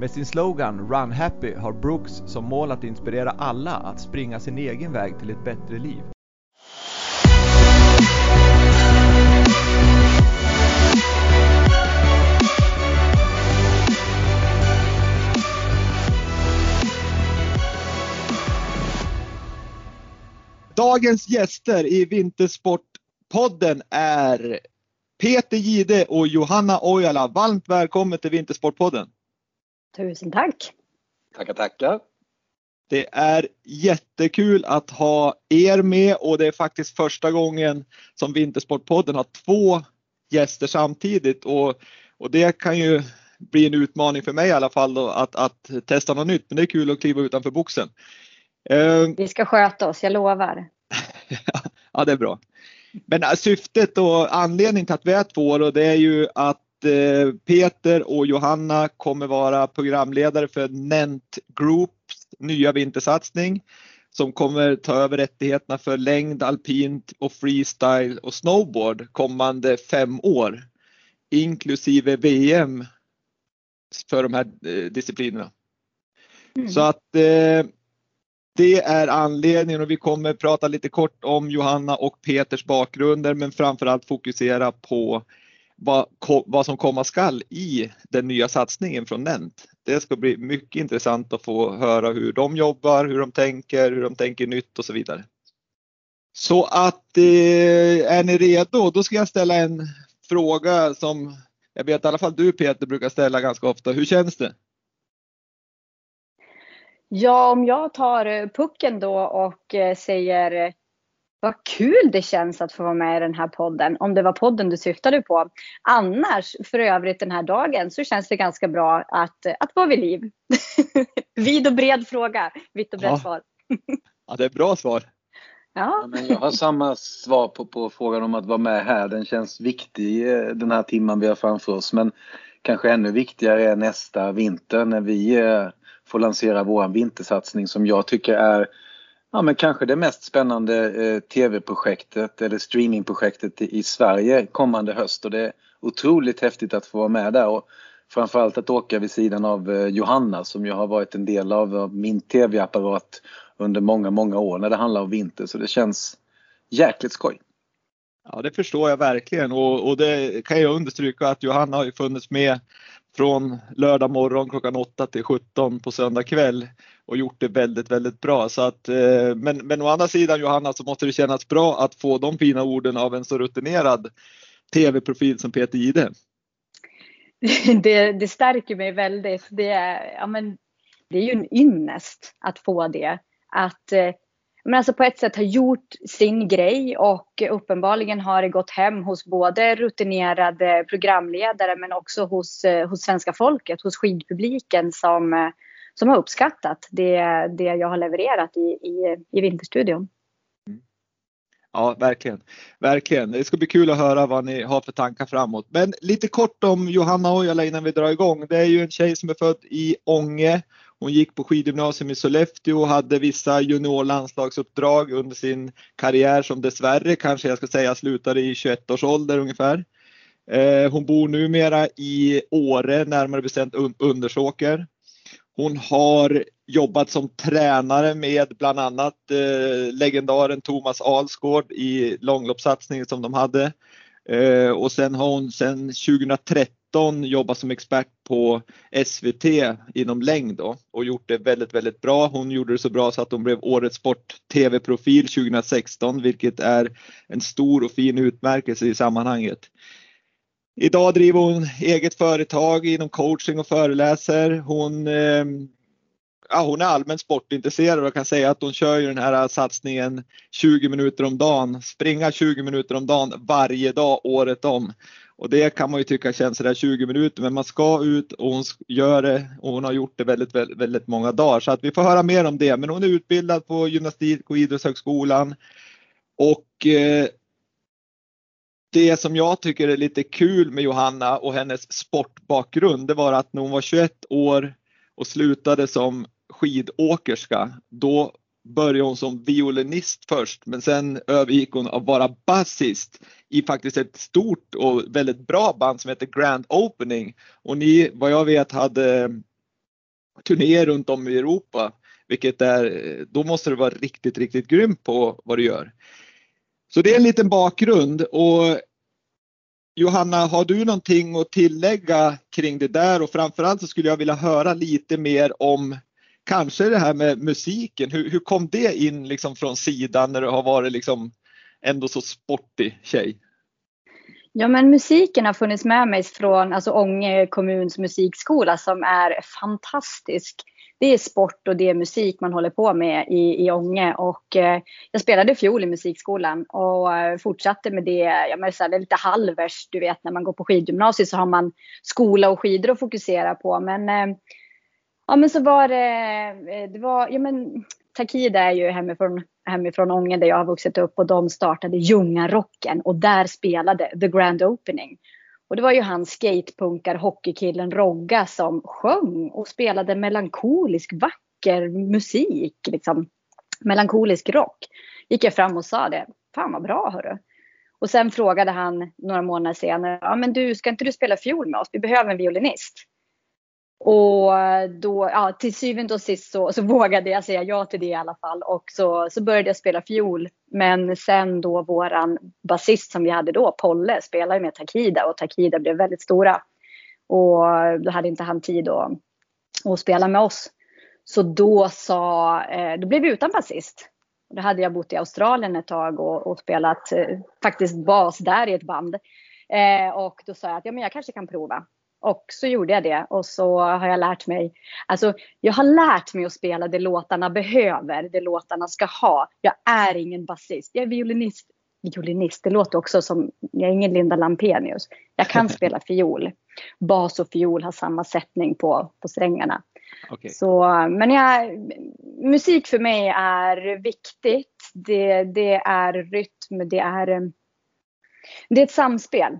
Med sin slogan Run Happy har Brooks som mål att inspirera alla att springa sin egen väg till ett bättre liv. Dagens gäster i Vintersportpodden är Peter Gide och Johanna Ojala. Varmt välkommen till Vintersportpodden. Tusen tack! Tackar, tackar! Det är jättekul att ha er med och det är faktiskt första gången som Vintersportpodden har två gäster samtidigt och, och det kan ju bli en utmaning för mig i alla fall då, att, att testa något nytt. Men det är kul att kliva utanför boxen. Eh, Vi ska sköta oss, jag lovar. ja, det är bra. Men äh, syftet och anledningen till att vi är två och det är ju att Peter och Johanna kommer vara programledare för Nent Groups nya vintersatsning som kommer ta över rättigheterna för längd, alpint och freestyle och snowboard kommande fem år. Inklusive VM för de här eh, disciplinerna. Mm. Så att eh, det är anledningen och vi kommer prata lite kort om Johanna och Peters bakgrunder men framförallt fokusera på vad, vad som komma skall i den nya satsningen från Nent. Det ska bli mycket intressant att få höra hur de jobbar, hur de tänker, hur de tänker nytt och så vidare. Så att eh, är ni redo? Då ska jag ställa en fråga som jag vet i alla fall du Peter brukar ställa ganska ofta. Hur känns det? Ja, om jag tar eh, pucken då och eh, säger vad kul det känns att få vara med i den här podden, om det var podden du syftade på. Annars, för övrigt den här dagen, så känns det ganska bra att, att vara vid liv. Vid och bred fråga, vitt och brett ja. svar. ja, det är bra svar. Ja. men jag har samma svar på, på frågan om att vara med här. Den känns viktig eh, den här timman vi har framför oss. Men kanske ännu viktigare är nästa vinter när vi eh, får lansera vår vintersatsning som jag tycker är ja, men kanske det mest spännande eh, tv-projektet eller streamingprojektet i, i Sverige kommande höst. Och det är otroligt häftigt att få vara med där. Och framförallt att åka vid sidan av eh, Johanna som ju har varit en del av, av min tv-apparat under många, många år när det handlar om vinter. Så det känns jäkligt skoj. Ja det förstår jag verkligen. Och, och det kan jag understryka att Johanna har ju funnits med från lördag morgon klockan 8 till 17 på söndag kväll och gjort det väldigt, väldigt bra. Så att, eh, men, men å andra sidan Johanna så måste det kännas bra att få de fina orden av en så rutinerad tv-profil som Peter Gide. Det, det stärker mig väldigt. Det är, ja, men, det är ju en ynnest att få det. Att eh, men alltså på ett sätt har gjort sin grej och uppenbarligen har det gått hem hos både rutinerade programledare men också hos, eh, hos svenska folket, hos skidpubliken som, eh, som har uppskattat det, det jag har levererat i, i, i Vinterstudion. Ja, verkligen. Verkligen. Det ska bli kul att höra vad ni har för tankar framåt. Men lite kort om Johanna Ojala innan vi drar igång. Det är ju en tjej som är född i Ånge hon gick på skidgymnasium i Sollefteå och hade vissa juniorlandslagsuppdrag under sin karriär som dessvärre kanske jag ska säga slutade i 21 års ålder ungefär. Eh, hon bor numera i Åre, närmare bestämt Undersåker. Hon har jobbat som tränare med bland annat eh, legendaren Thomas Alsgård i långloppssatsningen som de hade. Eh, och sen har hon sedan 2013 2019 jobbat som expert på SVT inom längd då, och gjort det väldigt, väldigt bra. Hon gjorde det så bra så att hon blev Årets Sport-TV-profil 2016, vilket är en stor och fin utmärkelse i sammanhanget. Idag driver hon eget företag inom coaching och föreläser. Hon, eh, ja, hon är allmänt sportintresserad och kan säga att hon kör ju den här satsningen 20 minuter om dagen, springa 20 minuter om dagen varje dag året om. Och det kan man ju tycka känns sådär 20 minuter men man ska ut och hon gör det och hon har gjort det väldigt, väldigt, väldigt många dagar. Så att vi får höra mer om det. Men hon är utbildad på Gymnastik och idrottshögskolan. Och eh, det som jag tycker är lite kul med Johanna och hennes sportbakgrund det var att när hon var 21 år och slutade som skidåkerska då började hon som violinist först men sen övergick hon att vara basist i faktiskt ett stort och väldigt bra band som heter Grand Opening. Och ni, vad jag vet, hade turnéer runt om i Europa. Vilket är, då måste du vara riktigt, riktigt grym på vad du gör. Så det är en liten bakgrund och Johanna, har du någonting att tillägga kring det där och framförallt så skulle jag vilja höra lite mer om kanske det här med musiken. Hur, hur kom det in liksom från sidan när du har varit liksom ändå så sportig tjej? Ja men musiken har funnits med mig från alltså Ånge kommuns musikskola som är fantastisk. Det är sport och det är musik man håller på med i, i Ånge och eh, jag spelade fiol i musikskolan och eh, fortsatte med det. ja men så här, det är lite halvers, du vet när man går på skidgymnasiet så har man skola och skidor att fokusera på men eh, ja men så var det, eh, det var, ja men Takida är ju hemifrån, hemifrån Ånge där jag har vuxit upp och de startade Ljungarocken och där spelade The Grand Opening. Och det var ju han skatepunkar hockeykillen Rogga som sjöng och spelade melankolisk vacker musik, liksom melankolisk rock. Gick jag fram och sa det, fan vad bra hörru. Och sen frågade han några månader senare, ja men du ska inte du spela fiol med oss? Vi behöver en violinist. Och då, ja, till syvende och sist så, så vågade jag säga ja till det i alla fall. Och så, så började jag spela fiol. Men sen då våran basist som vi hade då, Polle, spelade med Takida och Takida blev väldigt stora. Och då hade inte han tid att, att spela med oss. Så då sa, eh, då blev vi utan basist. Då hade jag bott i Australien ett tag och, och spelat eh, faktiskt bas där i ett band. Eh, och då sa jag att ja, men jag kanske kan prova. Och så gjorde jag det och så har jag lärt mig. Alltså jag har lärt mig att spela det låtarna behöver, det låtarna ska ha. Jag är ingen basist, jag är violinist. Violinist, det låter också som, jag är ingen Linda Lampenius. Jag kan spela fiol. Bas och fiol har samma sättning på, på strängarna. Okay. Så, men jag, musik för mig är viktigt. Det, det är rytm, det är, det är ett samspel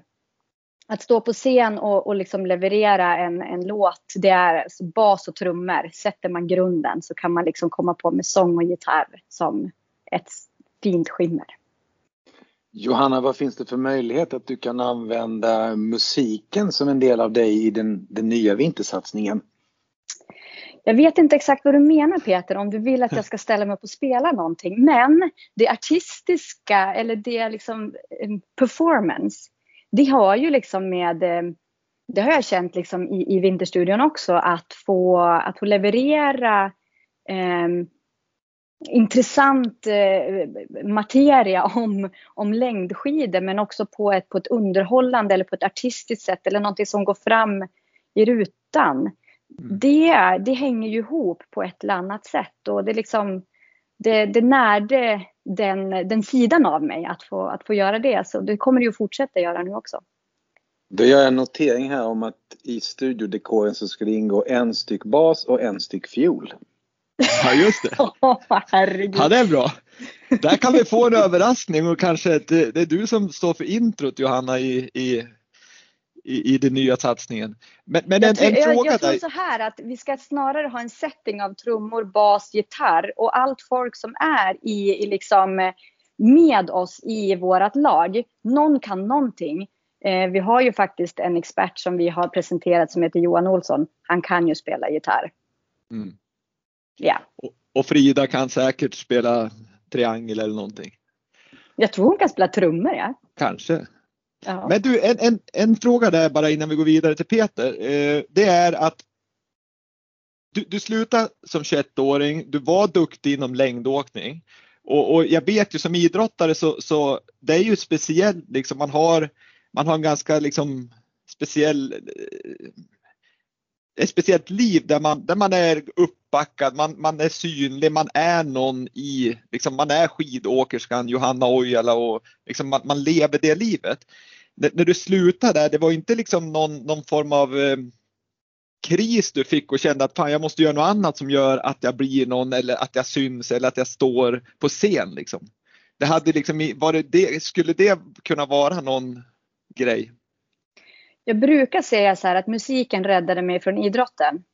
att stå på scen och, och liksom leverera en, en låt, det är alltså bas och trummor. Sätter man grunden så kan man liksom komma på med sång och gitarr som ett fint skimmer. Johanna, vad finns det för möjlighet att du kan använda musiken som en del av dig i den, den nya vintersatsningen? Jag vet inte exakt vad du menar Peter, om du vill att jag ska ställa mig upp och spela någonting. Men det artistiska eller det liksom performance det har ju liksom med, eh, det har jag känt liksom i, i Vinterstudion också, att få, att få leverera eh, intressant eh, materia om, om längdskidor men också på ett, på ett underhållande eller på ett artistiskt sätt eller någonting som går fram i rutan. Mm. Det, det hänger ju ihop på ett eller annat sätt och det liksom det, det närde den, den sidan av mig att få, att få göra det. Så det kommer det ju fortsätta göra nu också. Då gör jag en notering här om att i studiodekoren så ska det ingå en styck bas och en styck fiol. Ja just det. Oh, herregud. Ja det är bra. Där kan vi få en överraskning och kanske det, det är du som står för introt Johanna i, i i, i den nya satsningen. Men, men en, tror, en fråga jag, jag tror så här att vi ska snarare ha en setting av trummor, bas, gitarr och allt folk som är i, i liksom med oss i vårat lag. Någon kan någonting. Eh, vi har ju faktiskt en expert som vi har presenterat som heter Johan Olsson. Han kan ju spela gitarr. Mm. Ja. Och, och Frida kan säkert spela triangel eller någonting. Jag tror hon kan spela trummor ja. Kanske. Ja. Men du, en, en, en fråga där bara innan vi går vidare till Peter. Eh, det är att du, du slutade som 21-åring, du var duktig inom längdåkning. Och, och, jag vet ju som idrottare så, så det är ju speciellt, liksom, man, har, man har en ganska liksom, speciell eh, ett speciellt liv där man, där man är uppbackad, man, man är synlig, man är någon i, liksom man är skidåkerskan Johanna Ojala och liksom man, man lever det livet. när, när, du slutade där, det var inte liksom någon, någon form av eh, kris du fick och kände att fan jag måste göra något annat som gör att jag blir någon eller att jag syns eller att jag står på scen liksom. Det hade liksom, var det, det skulle det kunna vara någon grej? Jag brukar säga så här att musiken räddade mig från idrotten.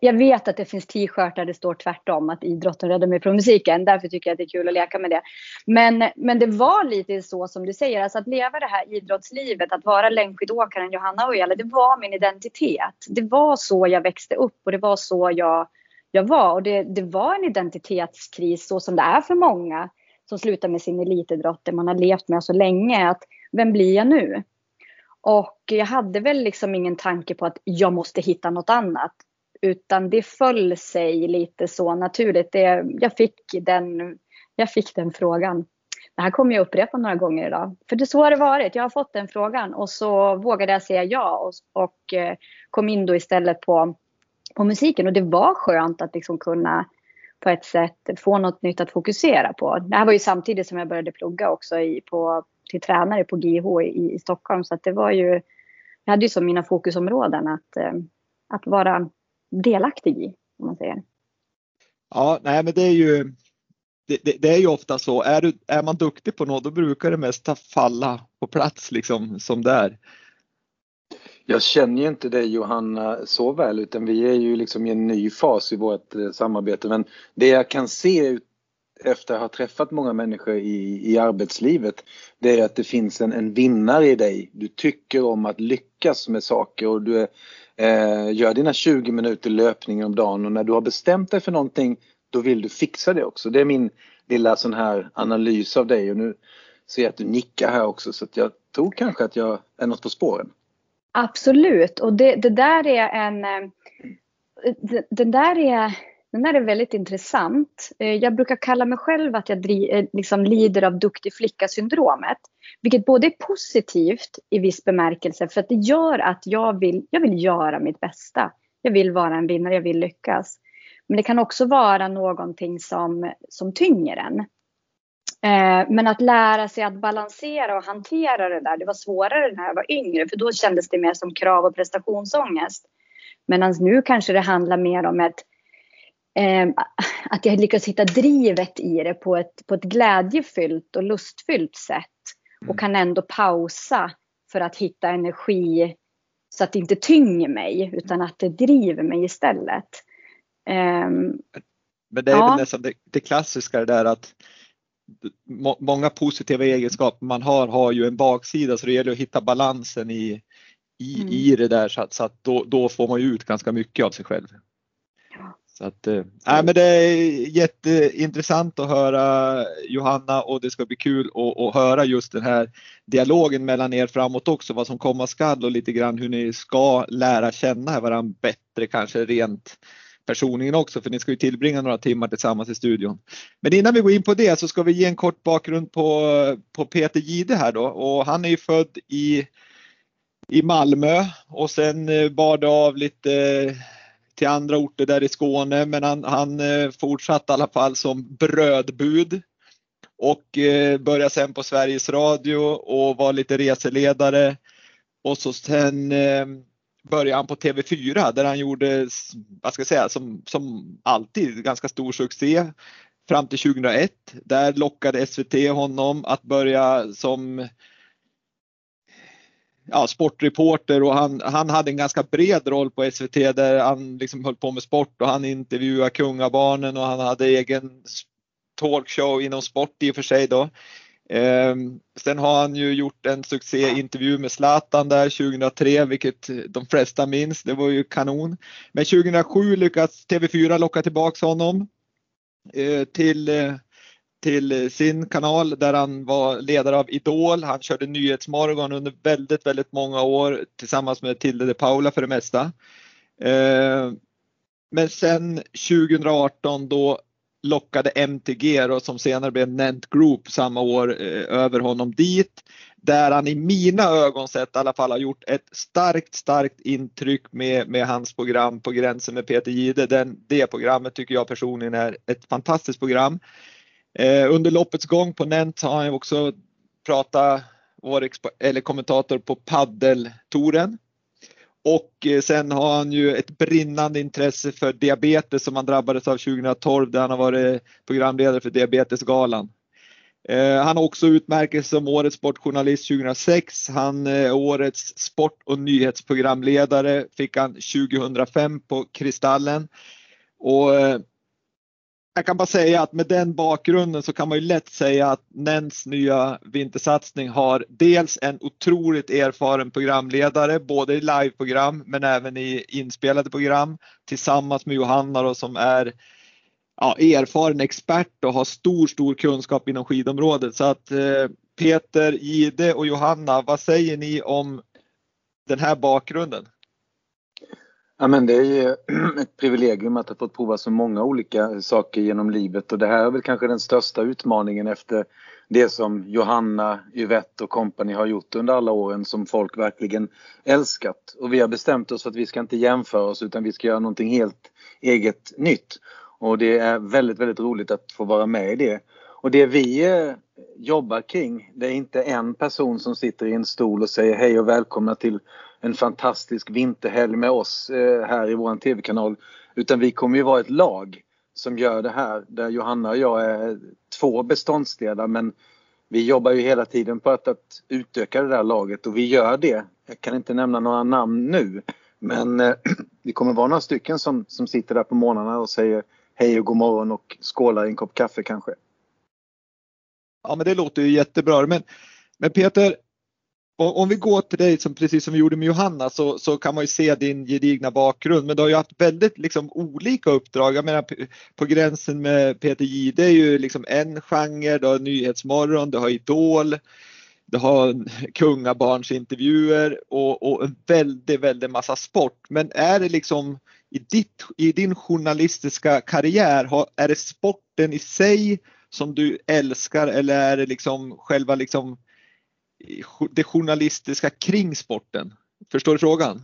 Jag vet att det finns t-shirtar där det står tvärtom, att idrotten räddar mig från musiken. Därför tycker jag att det är kul att leka med det. Men, men det var lite så som du säger, alltså att leva det här idrottslivet, att vara längdskidåkaren Johanna Ojala, det var min identitet. Det var så jag växte upp och det var så jag, jag var. Och det, det var en identitetskris så som det är för många som slutar med sin elitidrott, det man har levt med så länge. Att vem blir jag nu? Och jag hade väl liksom ingen tanke på att jag måste hitta något annat. Utan det föll sig lite så naturligt. Det, jag, fick den, jag fick den frågan. Det här kommer jag upprepa några gånger idag. För det så har det varit. Jag har fått den frågan och så vågade jag säga ja och, och eh, kom in då istället på, på musiken. Och det var skönt att liksom kunna på ett sätt få något nytt att fokusera på. Det här var ju samtidigt som jag började plugga också i, på, till tränare på GH i, i Stockholm. Så att det var ju, jag hade ju som mina fokusområden att, eh, att vara delaktig i, om man säger. Ja, nej men det är ju det, det, det, är ju ofta så, är, du, är man duktig på något då brukar det mesta falla på plats liksom som det är. Jag känner ju inte dig Johanna så väl utan vi är ju liksom i en ny fas i vårt eh, samarbete men det jag kan se efter att ha träffat många människor i, i arbetslivet det är att det finns en, en vinnare i dig. Du tycker om att lyckas med saker och du är, eh, gör dina 20 minuter löpning om dagen och när du har bestämt dig för någonting då vill du fixa det också. Det är min lilla sån här analys av dig och nu ser jag att du nickar här också så att jag tror kanske att jag är något på spåren. Absolut och det, det där är en eh, det, den där är den här är väldigt intressant. Eh, jag brukar kalla mig själv att jag eh, liksom lider av duktig flicka-syndromet. Vilket både är positivt i viss bemärkelse för att det gör att jag vill, jag vill göra mitt bästa. Jag vill vara en vinnare, jag vill lyckas. Men det kan också vara någonting som, som tynger en. Eh, men att lära sig att balansera och hantera det där, det var svårare när jag var yngre för då kändes det mer som krav och prestationsångest. Medan nu kanske det handlar mer om ett att jag lyckas hitta drivet i det på ett, på ett glädjefyllt och lustfyllt sätt. Och mm. kan ändå pausa för att hitta energi så att det inte tynger mig utan att det driver mig istället. Um, Men det är ja. väl nästan det, det klassiska det där att må, många positiva egenskaper man har har ju en baksida så det gäller att hitta balansen i, i, mm. i det där så att, så att då, då, får man ju ut ganska mycket av sig själv. Så att, äh, men det är jätteintressant att höra Johanna och det ska bli kul att, att höra just den här dialogen mellan er framåt också, vad som komma skall och lite grann hur ni ska lära känna varandra bättre kanske rent personligen också för ni ska ju tillbringa några timmar tillsammans i studion. Men innan vi går in på det så ska vi ge en kort bakgrund på, på Peter Gide här då och han är ju född i, i Malmö och sen eh, bar det av lite till andra orter där i Skåne men han, han eh, fortsatte i alla fall som brödbud och eh, började sen på Sveriges Radio och var lite reseledare och så sen eh, började han på TV4 där han gjorde, vad ska jag säga, som, som alltid ganska stor succé fram till 2001. Där lockade SVT honom att börja som ja, sportreporter och han, han hade en ganska bred roll på SVT där han liksom höll på med sport och han intervjuade kungabarnen och han hade egen talkshow inom sport i och för sig då. Eh, sen har han ju gjort en succéintervju med Zlatan där 2003, vilket de flesta minns. Det var ju kanon. Men 2007 lyckades TV4 locka tillbaks honom eh, till eh, till eh, sin kanal där han var ledare av Idol. Han körde Nyhetsmorgon under väldigt, väldigt många år tillsammans med Tilde de Paula för det mesta. Eh, men sen 2018 då lockade MTG då, som senare blev Nent Group samma år eh, över honom dit. Där han i mina ögon sett i alla fall har gjort ett starkt, starkt intryck med, med hans program På gränsen med Peter Gide. Den, det programmet tycker jag personligen är ett fantastiskt program. Eh, under loppets gång på Nent har han också pratat vår eller kommentator på paddeltoren. Och eh, sen har han ju ett brinnande intresse för diabetes som han drabbades av 2012 där han har varit programledare för Diabetesgalan. Eh, han har också utmärkelse som Årets sportjournalist 2006. Han är Årets sport och nyhetsprogramledare fick han 2005 på Kristallen. Och eh, jag kan bara säga att med den bakgrunden så kan man ju lätt säga att Nens nya vintersatsning har dels en otroligt erfaren programledare, både i liveprogram men även i inspelade program tillsammans med Johanna då, som är ja, erfaren expert och har stor, stor kunskap inom skidområdet. Så att eh, Peter, Gide och Johanna, vad säger ni om den här bakgrunden? Ja, men det är ju ett privilegium att ha fått prova så många olika saker genom livet och det här är väl kanske den största utmaningen efter det som Johanna, Yvette och kompani har gjort under alla åren som folk verkligen älskat. Och vi har bestämt oss för att vi ska inte jämföra oss utan vi ska göra någonting helt eget nytt. Och det är väldigt, väldigt roligt att få vara med i det. Och det vi eh, jobbar kring, det är inte en person som sitter i en stol och säger hej och välkomna till en fantastisk vinterhelg med oss eh, här i vår tv-kanal. Utan vi kommer ju vara ett lag som gör det här där Johanna och jag är två beståndsdelar men vi jobbar ju hela tiden på att, att utöka det där laget och vi gör det. Jag kan inte nämna några namn nu men eh, vi kommer vara några stycken som, som sitter där på morgnarna och säger hej och god morgon och skålar i en kopp kaffe kanske. Ja men det låter ju jättebra. Men, men Peter, om vi går till dig som precis som vi gjorde med Johanna så, så kan man ju se din gedigna bakgrund. Men du har ju haft väldigt liksom, olika uppdrag. Jag menar på gränsen med Peter Jihde är ju liksom en genre, du har Nyhetsmorgon, du har Idol, du har kungabarnsintervjuer och, och en väldigt, väldigt massa sport. Men är det liksom i, ditt, i din journalistiska karriär, är det sporten i sig som du älskar eller är det liksom själva liksom det journalistiska kring sporten? Förstår du frågan?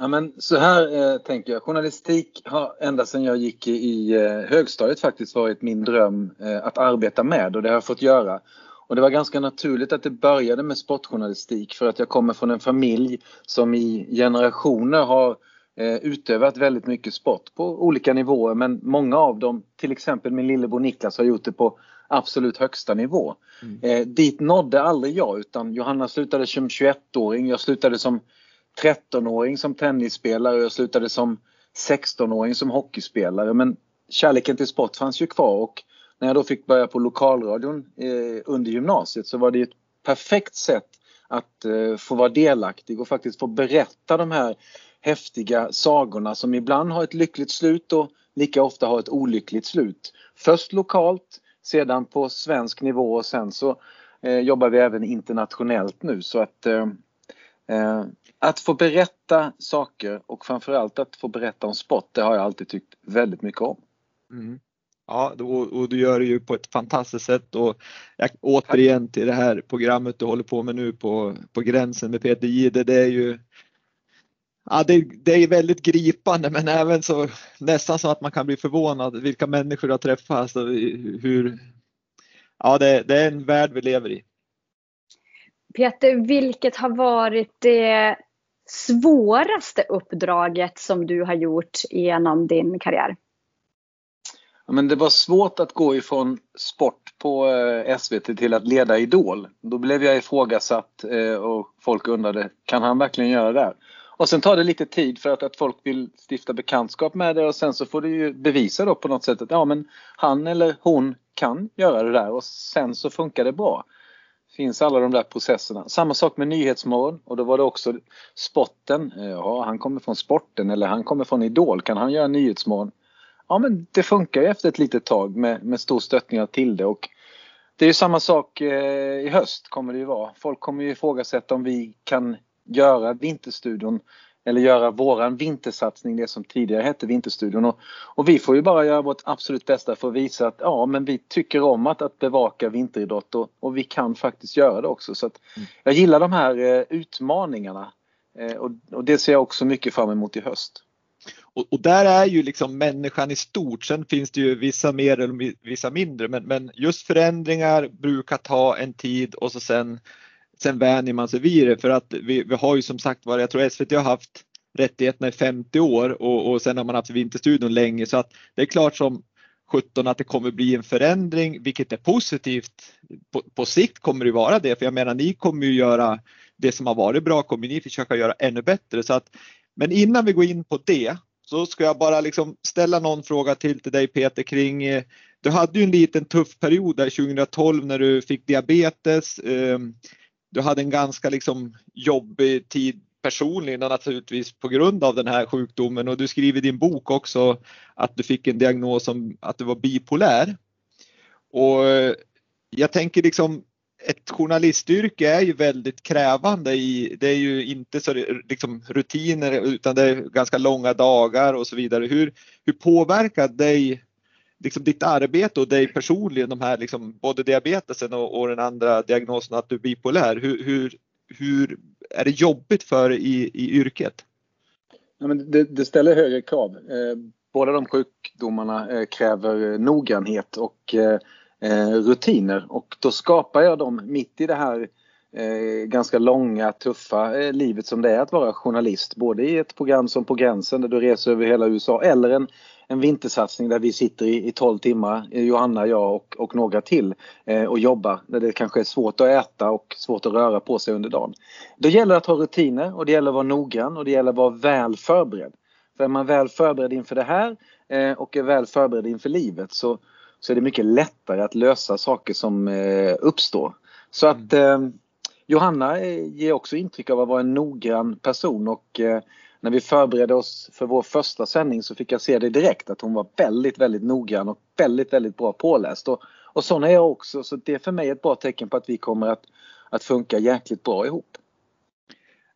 Ja men så här eh, tänker jag. Journalistik har ända sedan jag gick i, i eh, högstadiet faktiskt varit min dröm eh, att arbeta med och det har jag fått göra. Och det var ganska naturligt att det började med sportjournalistik för att jag kommer från en familj som i generationer har eh, utövat väldigt mycket sport på olika nivåer men många av dem, till exempel min lillebror Niklas har gjort det på absolut högsta nivå. Mm. Eh, dit nådde aldrig jag utan Johanna slutade som 21-åring, jag slutade som 13-åring som tennisspelare och jag slutade som 16-åring som hockeyspelare men kärleken till sport fanns ju kvar och när jag då fick börja på lokalradion eh, under gymnasiet så var det ett perfekt sätt att eh, få vara delaktig och faktiskt få berätta de här häftiga sagorna som ibland har ett lyckligt slut och lika ofta har ett olyckligt slut. Först lokalt, sedan på svensk nivå och sen så eh, jobbar vi även internationellt nu så att eh, eh, att få berätta saker och framförallt att få berätta om sport, det har jag alltid tyckt väldigt mycket om. Mm. Ja, och, du gör det ju på ett fantastiskt sätt och jag, återigen till det här programmet du håller på med nu på, på gränsen med Peter Jihde, det är ju Ja, det, det, är väldigt gripande men även så nästan så att man kan bli förvånad vilka människor du har träffat. Alltså, hur, ja, det, det är en värld vi lever i. Peter, vilket har varit det svåraste uppdraget som du har gjort genom din karriär? Ja, men det var svårt att gå ifrån sport på eh, SVT till att leda Idol. Då blev jag ifrågasatt eh, och folk undrade, kan han verkligen göra det? Och sen tar det lite tid för att, att folk vill stifta bekantskap med det och sen så får du ju bevisa då på något sätt att ja men han eller hon kan göra det där och sen så funkar det bra. Finns alla de där processerna. Samma sak med Nyhetsmorgon och då var det också sporten. Ja, han kommer från sporten eller han kommer från Idol. Kan han göra Nyhetsmorgon? Ja, men det funkar ju efter ett litet tag med, med stor stöttning till det och det är ju samma sak eh, i höst kommer det ju vara. Folk kommer ju ifrågasätta om vi kan göra Vinterstudion eller göra våran vintersatsning, det som tidigare hette Vinterstudion. Och, och, vi får ju bara göra vårt absolut bästa för att visa att ja, men vi tycker om att, att bevaka vinteridrott och, och vi kan faktiskt göra det också. Så att mm. jag gillar de här eh, utmaningarna eh, och, och, det ser jag också mycket fram emot i höst. Och, och, där är ju liksom människan i stort. Sen finns det ju vissa mer eller vissa mindre, men, men just förändringar brukar ta en tid och så sen sen vänjer man sig vid det för att vi, vi har ju som sagt var, jag tror SVT har haft rättigheterna i 50 år och, och sen har man haft Vinterstudion länge så att det är klart som 17 att det kommer bli en förändring, vilket är positivt. På, på sikt kommer det vara det, för jag menar ni kommer ju göra det som har varit bra, kommer ni försöka göra ännu bättre. Så att, men innan vi går in på det så ska jag bara liksom ställa någon fråga till till dig Peter kring eh, du hade ju en liten tuff period där 2012 när du fick diabetes. Eh, du hade en ganska liksom jobbig tid personligen och naturligtvis på grund av den här sjukdomen och du skriver i din bok också att du fick en diagnos som att du var bipolär. Och jag tänker liksom ett journalistyrke är ju väldigt krävande i, det är ju inte så liksom rutiner utan det är ganska långa dagar och så vidare. Hur, hur påverkar dig liksom ditt arbete och dig personligen, de här liksom, både diabetesen och, och den andra diagnosen att du är bipolär, hur, hur, hur är det jobbigt för i, i yrket? Ja, men det, det ställer högre krav. Eh, båda de sjukdomarna eh, kräver noggrannhet och eh, eh rutiner och då skapar jag dem mitt i det här eh, ganska långa, tuffa eh, livet som det är att vara journalist. Både i ett program som På gränsen där du reser över hela USA eller en en vintersatsning där vi sitter i, i 12 timmar, Johanna, jag och, och några till eh, och jobbar där det kanske är svårt att äta och svårt att röra på sig under dagen. Då gäller det att ha rutiner och det gäller att vara noggrann och det gäller att vara väl förberedd. För är man väl förberedd inför det här eh, och är väl förberedd inför livet så, så är det mycket lättare att lösa saker som eh, uppstår. Så att mm. eh, Johanna eh, ger också intryck av att vara en noggrann person och eh, när vi förberedde oss för vår första sändning så fick jag se det direkt att hon var väldigt, väldigt noggrann och väldigt, väldigt bra påläst. Och, och sån är jag också så det är för mig ett bra tecken på att vi kommer att, att funka jäkligt bra ihop.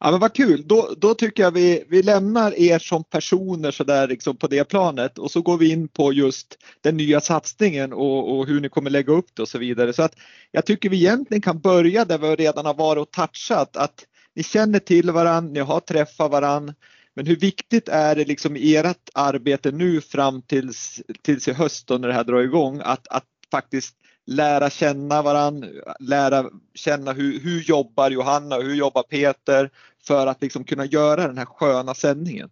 Ja men vad kul, då, då tycker jag vi, vi lämnar er som personer sådär liksom på det planet och så går vi in på just den nya satsningen och, och, hur ni kommer lägga upp det och så vidare. Så att jag tycker vi egentligen kan börja där vi redan har varit och touchat att ni känner till varandra, ni har träffat varandra. Men hur viktigt är det liksom i ert arbete nu fram tills, tills i höst då när det här drar igång att, att faktiskt lära känna varandra, lära känna hur, hur jobbar Johanna och hur jobbar Peter för att liksom kunna göra den här sköna sändningen?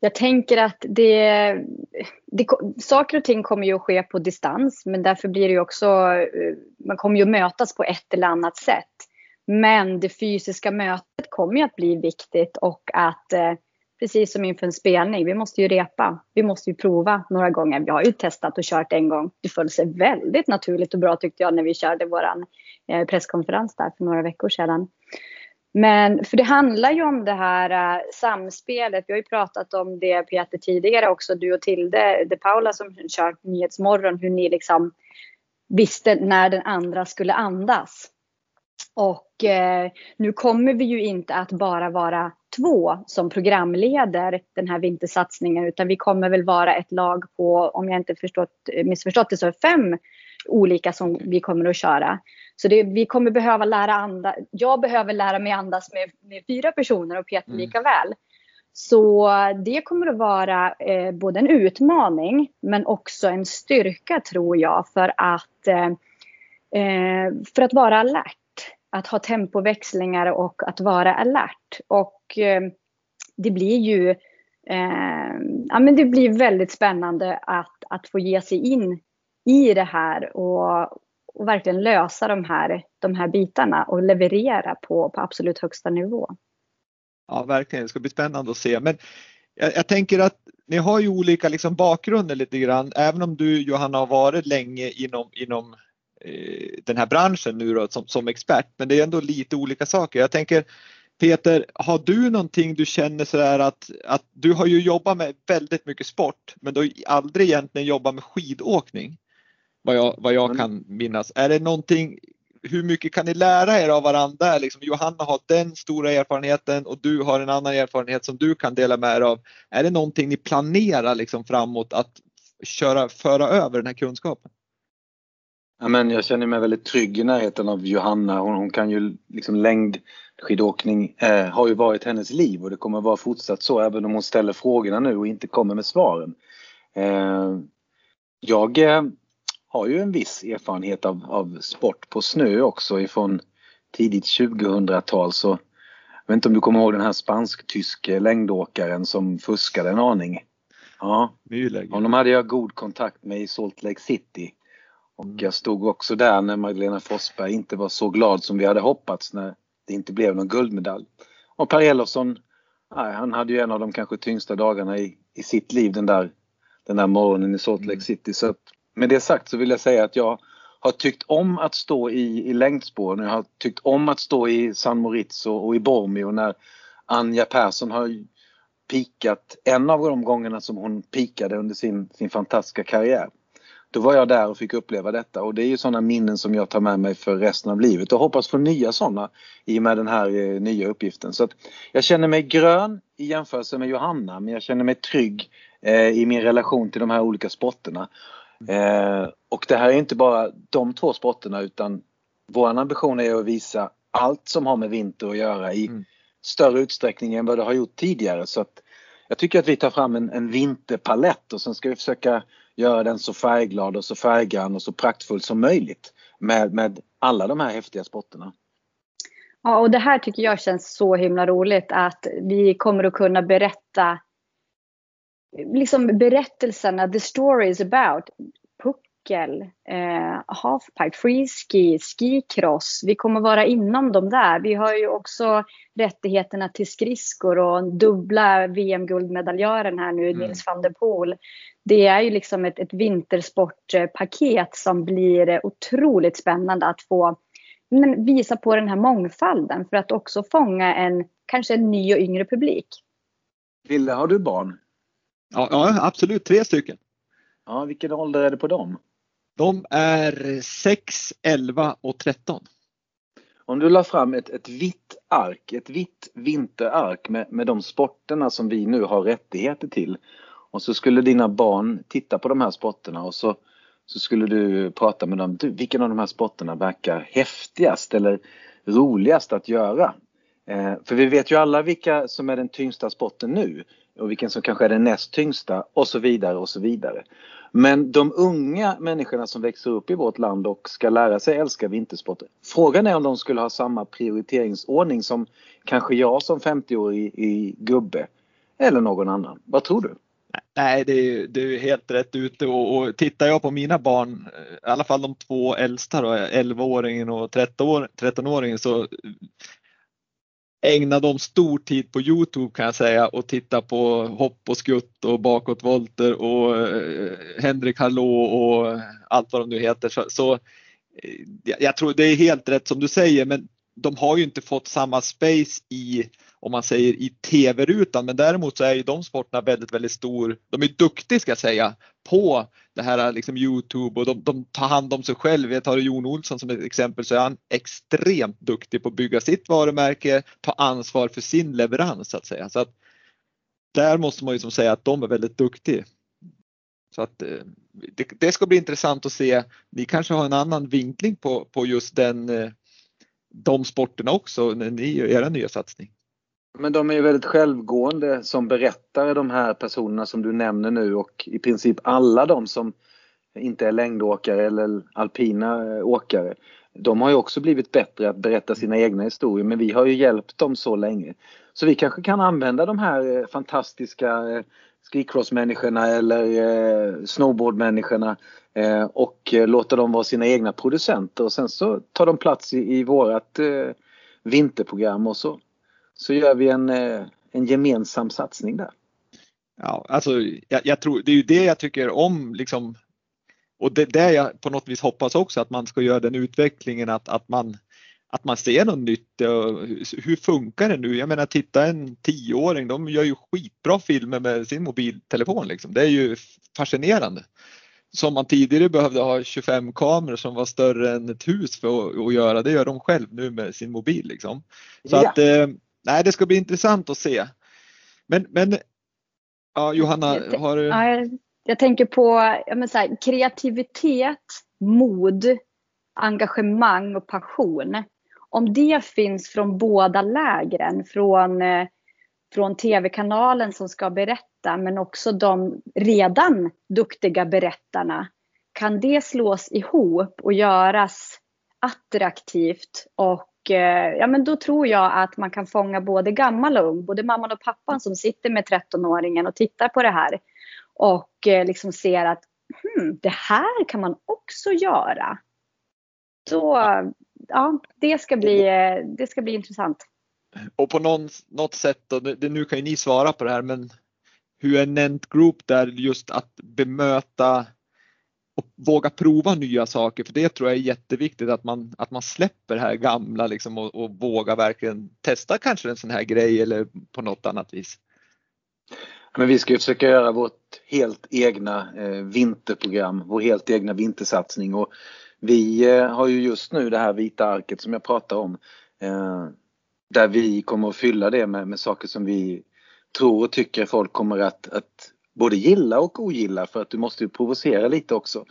Jag tänker att det, det, saker och ting kommer ju att ske på distans men därför blir det ju också, eh, man kommer ju att mötas på ett eller annat sätt. Men det fysiska mötet kommer ju att bli viktigt och att eh, precis som inför en spelning, vi måste ju repa. Vi måste ju prova några gånger. Vi har ju testat och kört en gång. Det föll sig väldigt naturligt och bra tyckte jag när vi körde våran eh, presskonferens där för några veckor sedan. Men för det handlar ju om det här uh, samspelet. Vi har ju pratat om det Peter tidigare också, du och Tilde, de Paula som kört Nyhetsmorgon, hur ni liksom visste när den andra skulle andas. Och eh, nu kommer vi ju inte att bara vara två som programleder den här vintersatsningen utan vi kommer väl vara ett lag på, om jag inte förstått, missförstått det, så fem olika som vi kommer att köra. Så det, vi kommer behöva lära andas, jag behöver lära mig andas med, med fyra personer och Peter mm. lika väl. Så det kommer att vara eh, både en utmaning men också en styrka tror jag för att, eh, eh för att vara alert att ha tempoväxlingar och att vara alert. Och eh, det blir ju eh, ja, men det blir väldigt spännande att, att få ge sig in i det här och, och verkligen lösa de här, de här bitarna och leverera på, på absolut högsta nivå. Ja, verkligen. Det ska bli spännande att se. Men jag, jag tänker att ni har ju olika liksom bakgrunder lite grann. Även om du Johanna har varit länge inom, inom den här branschen nu då, som, som expert, men det är ändå lite olika saker. Jag tänker Peter, har du någonting du känner sådär att, att du har ju jobbat med väldigt mycket sport, men du har aldrig egentligen jobbat med skidåkning? Vad jag, vad jag kan minnas. Är det någonting, hur mycket kan ni lära er av varandra? Liksom, Johanna har den stora erfarenheten och du har en annan erfarenhet som du kan dela med er av. Är det någonting ni planerar liksom framåt att köra, föra över den här kunskapen? Ja, men jag känner mig väldigt trygg i närheten av Johanna. Hon, hon kan ju liksom längdskidåkning eh, har ju varit hennes liv och det kommer vara fortsatt så även om hon ställer frågorna nu och inte kommer med svaren. Eh, jag eh, har ju en viss erfarenhet av, av sport på snö också ifrån tidigt 2000-tal så jag vet inte om du kommer ihåg den här spansk-tyske längdåkaren som fuskade en aning? Ja, honom hade jag god kontakt med i Salt Lake City. Och jag stod också där när Magdalena Forsberg inte var så glad som vi hade hoppats när det inte blev någon guldmedalj. Och Per Elofsson, han hade ju en av de kanske tyngsta dagarna i, i sitt liv den där, den där morgonen i Salt Lake mm. City. Så att, med det sagt så vill jag säga att jag har tyckt om att stå i, i längdspåren. Jag har tyckt om att stå i San och, och i Bormio när Anja Persson har pikat en av de gångerna som hon pikade under sin, sin fantastiska karriär. Då var jag där och fick uppleva detta och det är ju sådana minnen som jag tar med mig för resten av livet och hoppas få nya sådana i och med den här eh, nya uppgiften. Så jag känner mig grön i jämförelse med Johanna men jag känner mig trygg eh, i min relation till de här olika sporterna. Eh, och det här är inte bara de två sporterna utan vår ambition är att visa allt som har med vinter att göra i mm. större utsträckning än vad det har gjort tidigare. Så att jag tycker att vi tar fram en, en vinterpalett och sen ska vi försöka göra den så färgglad och så färggrann och så praktfull som möjligt med, med alla de här häftiga sporterna. Ja, och det här tycker jag känns så himla roligt att vi kommer att kunna berätta liksom berättelserna, the story is about puckel, eh, halfpipe, freeski, skicross. Vi kommer vara inom dem där. Vi har ju också rättigheterna till skridskor och dubbla VM-guldmedaljören här nu, mm. Nils van der Poel. Det är ju liksom ett, ett vintersportpaket som blir otroligt spännande att få men, visa på den här mångfalden för att också fånga en kanske en ny och yngre publik. Ville, har du barn? Ja, ja, absolut. Tre stycken. Ja, vilken ålder är det på dem? De är 6, 11 och 13. Om du la fram ett, ett vitt ark, ett vitt vinterark med, med de sporterna som vi nu har rättigheter till och så skulle dina barn titta på de här sporterna och så, så skulle du prata med dem. Du, vilken av de här sporterna verkar häftigast eller roligast att göra? Eh, för vi vet ju alla vilka som är den tyngsta sporten nu och vilken som kanske är den näst tyngsta och så vidare och så vidare. Men de unga människorna som växer upp i vårt land och ska lära sig älska vintersport. Frågan är om de skulle ha samma prioriteringsordning som kanske jag som 50-årig i gubbe eller någon annan. Vad tror du? Nej, det är, det är helt rätt ute och, och tittar jag på mina barn, eh, i alla fall de två äldsta då, 11-åringen och 13-åringen så ägna dem stor tid på Youtube kan jag säga och titta på hopp och skutt och bakåtvolter och eh, Henrik Hallå och allt vad de nu heter. Så, så eh, jag tror det är helt rätt som du säger men de har ju inte fått samma space i om man säger i tv-rutan men däremot så är ju de sporterna väldigt, väldigt stor. De är duktiga ska jag säga på det här liksom Youtube och de, de tar hand om sig själv. Jag tar Jon Olsson som ett exempel så är han extremt duktig på att bygga sitt varumärke, ta ansvar för sin leverans så att säga. Så att där måste man ju som säga att de är väldigt duktiga. Så att eh, det, det, ska bli intressant att se. Ni kanske har en annan vinkling på, på just den, eh, de sporterna också när ni gör er nya satsning. Men de är ju väldigt självgående som berättare de här personerna som du nämner nu och i princip alla de som inte är längdåkare eller alpina eh, åkare. De har ju också blivit bättre att berätta sina egna historier men vi har ju hjälpt dem så länge. Så vi kanske kan använda de här eh, fantastiska eh, skicrossmänniskorna eller snowboardmänniskorna Eh, och eh, låta dem vara sina egna producenter och sen så tar de plats i, i vårat eh, vinterprogram och så så gör vi en, eh, en gemensam satsning där. Ja, alltså jag, jag, tror det är ju det jag tycker om liksom och det är det jag på något vis hoppas också att man ska göra den utvecklingen att, att man att man ser något nytt. Hur funkar det nu? Jag menar titta en tioåring, de gör ju skitbra filmer med sin mobiltelefon liksom. Det är ju fascinerande. Som man tidigare behövde ha 25 kameror som var större än ett hus för att, att göra, det gör de själv nu med sin mobil liksom. Så ja. att eh, nej, det ska bli intressant att se. Men, men ja, Johanna, har du? Ja, jag, jag tänker på ja, men så här, kreativitet, mod, engagemang och passion. Om det finns från båda lägren, från, eh, från tv-kanalen som ska berätta men också de redan duktiga berättarna. Kan det slås ihop och göras attraktivt och eh, ja, men då tror jag att man kan fånga både gammal och ung, både mamman och pappan som sitter med 13-åringen och tittar på det här och eh, liksom ser att hmm, det här kan man också göra. Så ja, det ska bli, eh, det ska bli intressant. Och på någon, något sätt, då, det, nu kan ju ni svara på det här, men hur är Nent Group där just att bemöta och våga prova nya saker? För det tror jag är jätteviktigt att man, att man släpper det här gamla liksom och, och vågar verkligen testa kanske en sån här grej eller på något annat vis. Men vi ska ju försöka göra vårt helt egna eh, vinterprogram, vår helt egna vintersatsning. Och vi eh, har ju just nu det här vita arket som jag pratar om. Eh, där vi kommer att fylla det med, med saker som vi tror och tycker folk kommer att, att både gilla och ogilla för att du måste ju provocera lite också.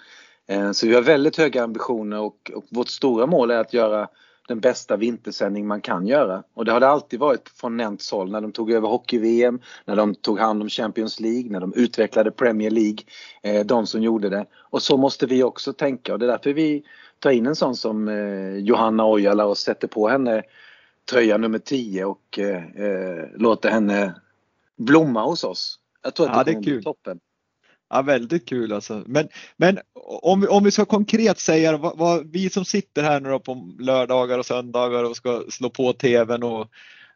Eh, så vi har väldigt höga ambitioner och, och vårt stora mål är att göra den bästa vintersändning man kan göra. Och det har det alltid varit från Nents håll när de tog över hockey-VM, när de tog hand om Champions League, när de utvecklade Premier League, eh, de som gjorde det. Och så måste vi också tänka och det är därför vi tar in en sån som eh, Johanna Ojala och sätter på henne tröja nummer 10 och låter henne blomma hos oss. Jag tror att ja, det, kommer bli toppen. Ja, väldigt kul alltså. Men, men om, vi, om vi ska konkret säga vad, vad, vi som sitter här nu då på lördagar och söndagar och ska slå på tvn och,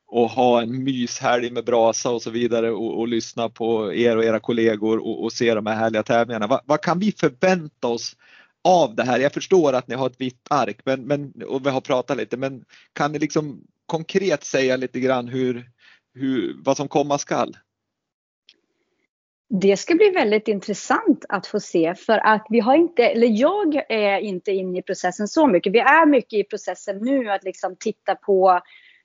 och ha en myshelg med brasa och så vidare och, och lyssna på er och era kollegor och, och se de här härliga tävlingarna. Va, vad kan vi förvänta oss av det här? Jag förstår att ni har ett vitt ark men, men, och vi har pratat lite men kan ni liksom konkret säga lite grann hur, hur, vad som komma skall? Det ska bli väldigt intressant att få se för att vi har inte, eller jag är inte inne i processen så mycket. Vi är mycket i processen nu att liksom titta på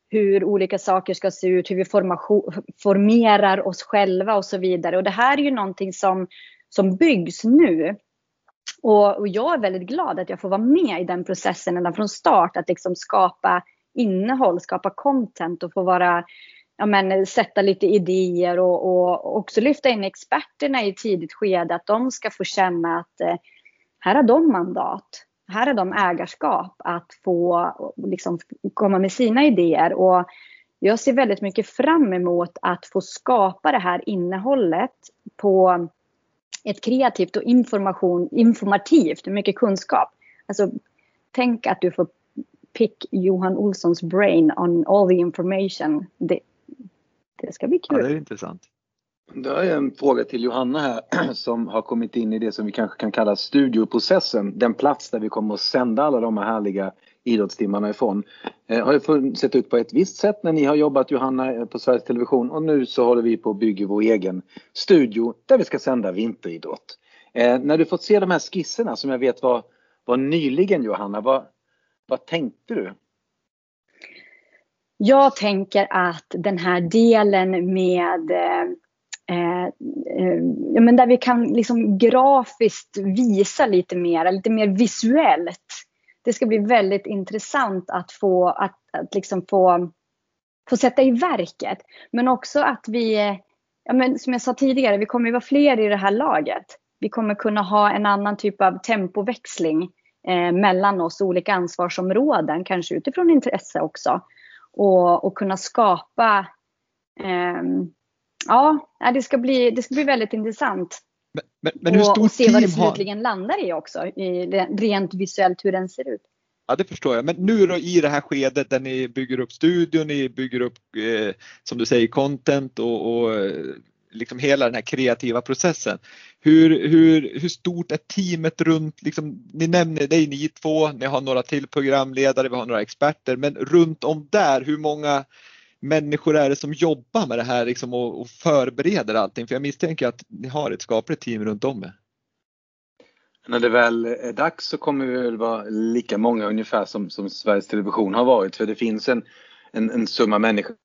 hur olika saker ska se ut, hur vi formerar oss själva och så vidare. Och det här är ju någonting som, som byggs nu. Och, och jag är väldigt glad att jag får vara med i den processen ända från start, att liksom skapa innehåll, skapa content och få vara ja, men, sätta lite idéer och, och också lyfta in experterna i ett tidigt skede. Att de ska få känna att eh, här har de mandat. Här har de ägarskap att få liksom, komma med sina idéer. Och jag ser väldigt mycket fram emot att få skapa det här innehållet på ett kreativt och information, informativt, mycket kunskap. Alltså, tänk att du får pick Johan Olssons brain on all the information. Det, det ska bli kul. Ja, det är intressant. Då har jag en fråga till Johanna här som har kommit in i det som vi kanske kan kalla studioprocessen. Den plats där vi kommer att sända alla de här härliga idrottstimmarna ifrån. Eh, har ju sett ut på ett visst sätt när ni har jobbat Johanna på Sveriges Television och nu så håller vi på att bygga vår egen studio där vi ska sända vinteridrott. Eh, när du fått se de här skisserna som jag vet var, var nyligen Johanna, vad, vad tänkte du? Jag tänker att den här delen med eh, eh, men där vi kan liksom grafiskt visa lite mer, lite mer visuellt. Det ska bli väldigt intressant att få, att, att liksom få, få sätta i verket. Men också att vi, ja, men som jag sa tidigare, vi kommer ju vara fler i det här laget. Vi kommer kunna ha en annan typ av tempoväxling eh, mellan oss olika ansvarsområden, kanske utifrån intresse också och, och kunna skapa eh, Ja, det ska, bli, det ska bli väldigt intressant. Men, men, men och, och se vad det slutligen har... landar i också, i, rent visuellt hur den ser ut. Ja det förstår jag. Men nu då i det här skedet där ni bygger upp studion, ni bygger upp eh, som du säger content och, och liksom hela den här kreativa processen. Hur, hur, hur stort är teamet runt, liksom, ni nämner det är ni två, ni har några till programledare, vi har några experter, men runt om där, hur många människor är det som jobbar med det här liksom, och, och förbereder allting? För jag misstänker att ni har ett skapligt team runt om er. När det väl är dags så kommer vi väl vara lika många ungefär som, som Sveriges Television har varit för det finns en, en, en summa människor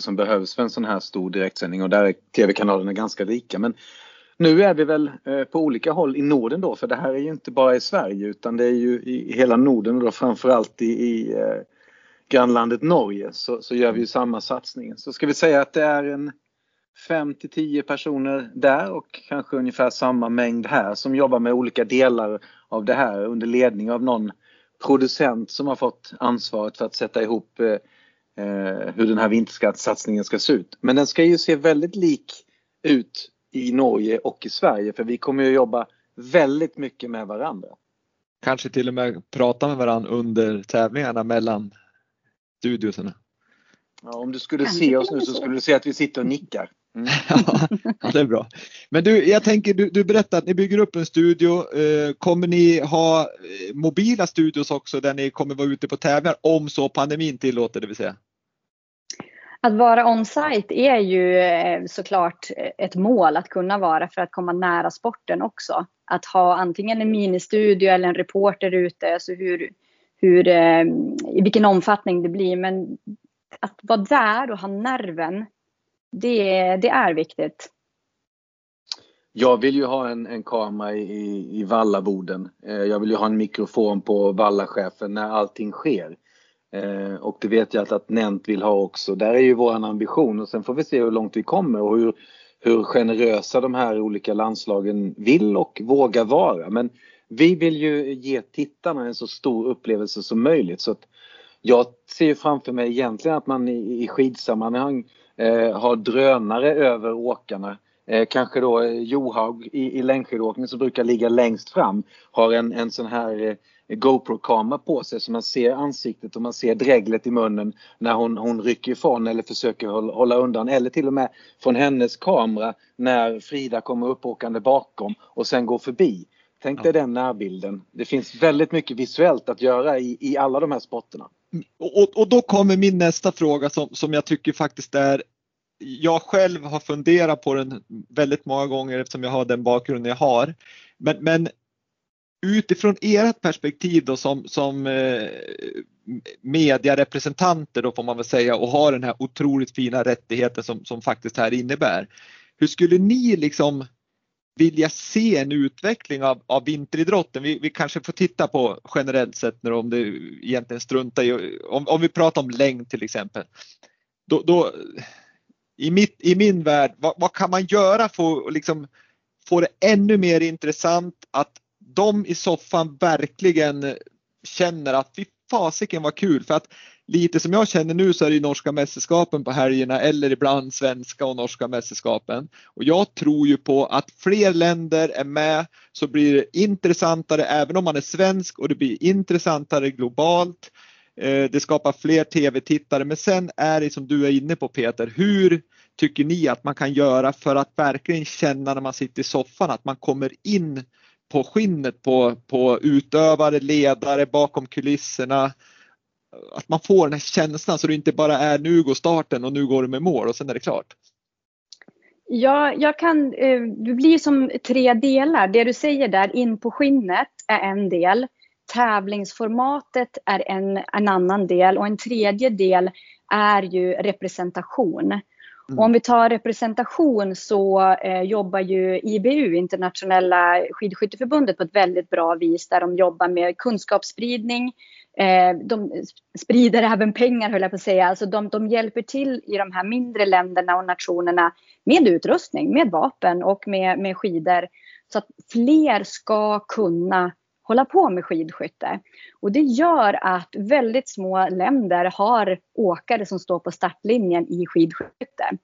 som behövs för en sån här stor direktsändning. Och där är tv-kanalerna ganska rika. Men nu är vi väl eh, på olika håll i Norden då. För det här är ju inte bara i Sverige. Utan det är ju i hela Norden och då framförallt i, i eh, grannlandet Norge. Så, så gör vi ju samma satsning. Så ska vi säga att det är en 5 till 10 personer där. Och kanske ungefär samma mängd här. Som jobbar med olika delar av det här. Under ledning av någon producent som har fått ansvaret för att sätta ihop eh hur den här vinterskattssatsningen ska se ut. Men den ska ju se väldigt lik ut i Norge och i Sverige för vi kommer ju jobba väldigt mycket med varandra. Kanske till och med prata med varandra under tävlingarna mellan studioserna. Ja, om du skulle se oss nu så skulle du se att vi sitter och nickar. Mm. Ja, det är bra. Men du, jag tänker, du, du berättade att ni bygger upp en studio. Eh, kommer ni ha eh, mobila studios också där ni kommer vara ute på tävlingar om så pandemin tillåter det vill säga? Att vara on-site är ju eh, såklart ett mål att kunna vara för att komma nära sporten också. Att ha antingen en ministudio eller en reporter ute, alltså hur, hur, eh, i vilken omfattning det blir. Men att vara där och ha nerven det, det är viktigt. Jag vill ju ha en, en kamera i, i vallaboden. Eh, jag vill ju ha en mikrofon på vallachefen när allting sker. Eh, och det vet jag att, att Nent vill ha också. Där är ju våran ambition och sen får vi se hur långt vi kommer och hur, hur generösa de här olika landslagen vill och vågar vara. Men vi vill ju ge tittarna en så stor upplevelse som möjligt. Så att jag ser framför mig egentligen att man i, i skidsammanhang eh, har drönare över åkarna. Eh, kanske då eh, Johaug i, i längdskidåkning som brukar ligga längst fram har en, en sån här eh, GoPro-kamera på sig så man ser ansiktet och man ser dreglet i munnen när hon, hon rycker ifrån eller försöker hålla, hålla undan eller till och med från hennes kamera när Frida kommer uppåkande bakom och sen går förbi. Tänk dig den närbilden. Det finns väldigt mycket visuellt att göra i, i alla de här sporterna. Och, och då kommer min nästa fråga som, som jag tycker faktiskt är jag själv har funderat på den väldigt många gånger eftersom jag har den bakgrunden jag har. Men, men utifrån ert perspektiv då som, som eh, medierepresentanter då får man väl säga och har den här otroligt fina rättigheten som, som faktiskt här innebär. Hur skulle ni liksom vilja se en utveckling av, av vinteridrotten? Vi, vi kanske får titta på generellt sett när om det egentligen struntar i, om, om vi pratar om längd till exempel. Då, då, i, mitt, I min värld, vad, vad kan man göra för att liksom få det ännu mer intressant att de i soffan verkligen känner att fy fasiken vad kul för att lite som jag känner nu så är det norska mästerskapen på helgerna eller ibland svenska och norska mästerskapen. Och jag tror ju på att fler länder är med så blir det intressantare även om man är svensk och det blir intressantare globalt. Eh, det skapar fler tv-tittare men sen är det som du är inne på Peter, hur tycker ni att man kan göra för att verkligen känna när man sitter i soffan att man kommer in på skinnet på, på utövare, ledare bakom kulisserna att man får den här känslan så det inte bara är nu går starten och nu går det med mål och sen är det klart. Ja, jag kan, eh, det blir som tre delar. Det du säger där, in på skinnet, är en del. Tävlingsformatet är en, en annan del och en tredje del är ju representation. Mm. om vi tar representation så eh, jobbar ju IBU, Internationella skidskytteförbundet, på ett väldigt bra vis där de jobbar med kunskapsspridning, Eh, de sprider även pengar höll jag på att säga. Alltså de, de hjälper till i de här mindre länderna och nationerna med utrustning, med vapen och med, med skidor. Så att fler ska kunna hålla på med skidskytte. Och det gör att väldigt små länder har åkare som står på startlinjen i skidskytte.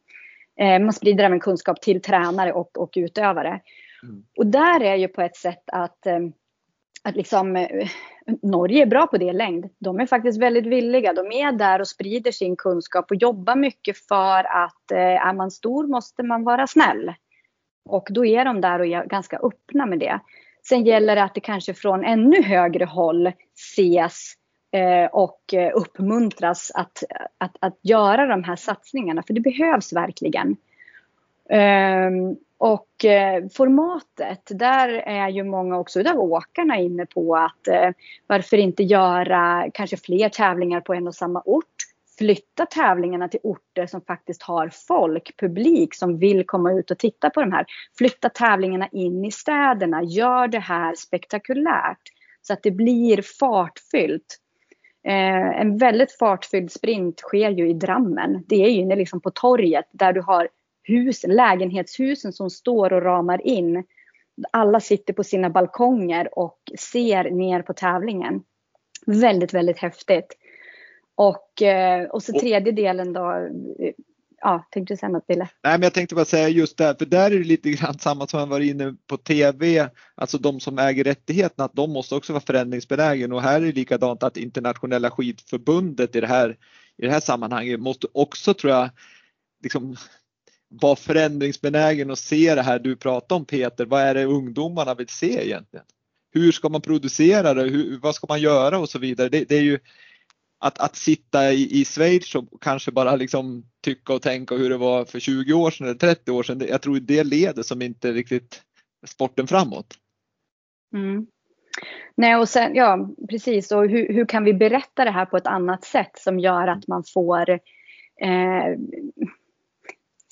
Eh, man sprider även kunskap till tränare och, och utövare. Mm. Och där är ju på ett sätt att, eh, att liksom Norge är bra på det längd. De är faktiskt väldigt villiga. De är där och sprider sin kunskap och jobbar mycket för att eh, är man stor måste man vara snäll. Och då är de där och är ganska öppna med det. Sen gäller det att det kanske från ännu högre håll ses eh, och eh, uppmuntras att, att, att göra de här satsningarna. För det behövs verkligen. Ehm, och eh, formatet, där är ju många också av åkarna inne på att varför inte göra kanske fler tävlingar på en och samma ort. Flytta tävlingarna till orter som faktiskt har folk, publik som vill komma ut och titta på de här. Flytta tävlingarna in i städerna, gör det här spektakulärt så att det blir fartfyllt. Eh, en väldigt fartfylld sprint sker ju i Drammen. Det är ju liksom på torget där du har hus, lägenhetshusen som står och ramar in. Alla sitter på sina balkonger och ser ner på tävlingen. Väldigt, väldigt häftigt. Och, eh, och så tredje delen då, ja, tänkte du säga något Bille? Nej, men jag tänkte bara säga just det, för där är det lite grann samma som man var inne på TV, alltså de som äger rättigheterna, att de måste också vara förändringsbenägen och här är det likadant att internationella skidförbundet i det här, i det här sammanhanget måste också tror jag liksom vara förändringsbenägen och se det här du pratar om Peter, vad är det ungdomarna vill se egentligen? Hur ska man producera det? Hur, vad ska man göra och så vidare? Det, det är ju att, att sitta i, i Schweiz och kanske bara liksom tycka och tänka hur det var för 20 år sedan eller 30 år sedan. Jag tror det leder som inte riktigt sporten framåt. Mm. Nej, och sen, ja precis. Och hur, hur kan vi berätta det här på ett annat sätt som gör att man får eh,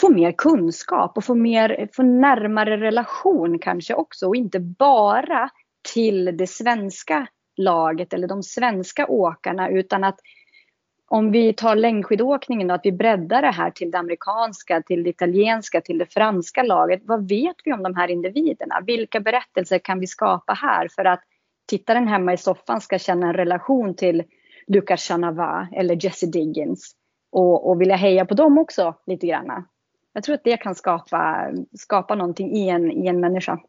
få mer kunskap och få, mer, få närmare relation kanske också och inte bara till det svenska laget eller de svenska åkarna utan att om vi tar längdskidåkningen då, att vi breddar det här till det amerikanska, till det italienska, till det franska laget. Vad vet vi om de här individerna? Vilka berättelser kan vi skapa här för att tittaren hemma i soffan ska känna en relation till Lucas Chanava eller Jesse Diggins och, och vilja heja på dem också lite grann. Jag tror att det kan skapa, skapa någonting i en, i en människa.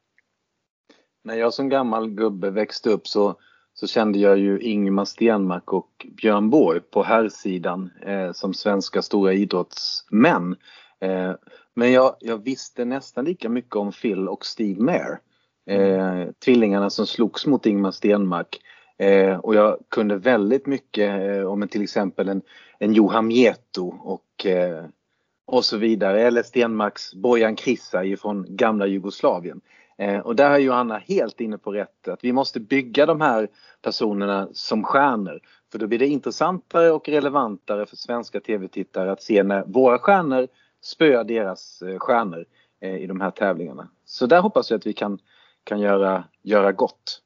När jag som gammal gubbe växte upp så så kände jag ju Ingmar Stenmark och Björn Borg på här sidan eh, som svenska stora idrottsmän. Eh, men jag, jag, visste nästan lika mycket om Phil och Steve Mayer. Eh, tvillingarna som slogs mot Ingmar Stenmark. Eh, och jag kunde väldigt mycket eh, om till exempel en, en Johan Mieto och, eh, och så vidare. Eller Stenmarks Bojan Krissa från gamla Jugoslavien. Eh, och där är Johanna helt inne på rätt, att vi måste bygga de här personerna som stjärnor. För då blir det intressantare och relevantare för svenska tv-tittare att se när våra stjärnor spöar deras eh, stjärnor eh, i de här tävlingarna. Så där hoppas jag att vi kan, kan göra, göra gott.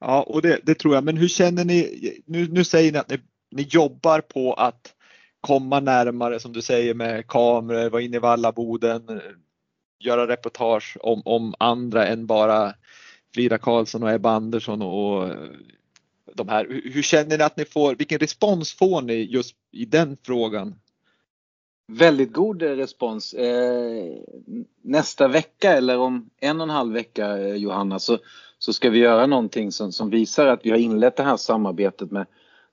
Ja, och det, det tror jag. Men hur känner ni? Nu, nu säger ni att ni, ni jobbar på att komma närmare som du säger med kameror, vara inne i Vallaboden, göra reportage om, om andra än bara Frida Karlsson och Ebba Andersson och eh, de här. Hur känner ni att ni får, vilken respons får ni just i den frågan? Väldigt god respons. Eh, nästa vecka eller om en och en halv vecka eh, Johanna så, så ska vi göra någonting som, som visar att vi har inlett det här samarbetet med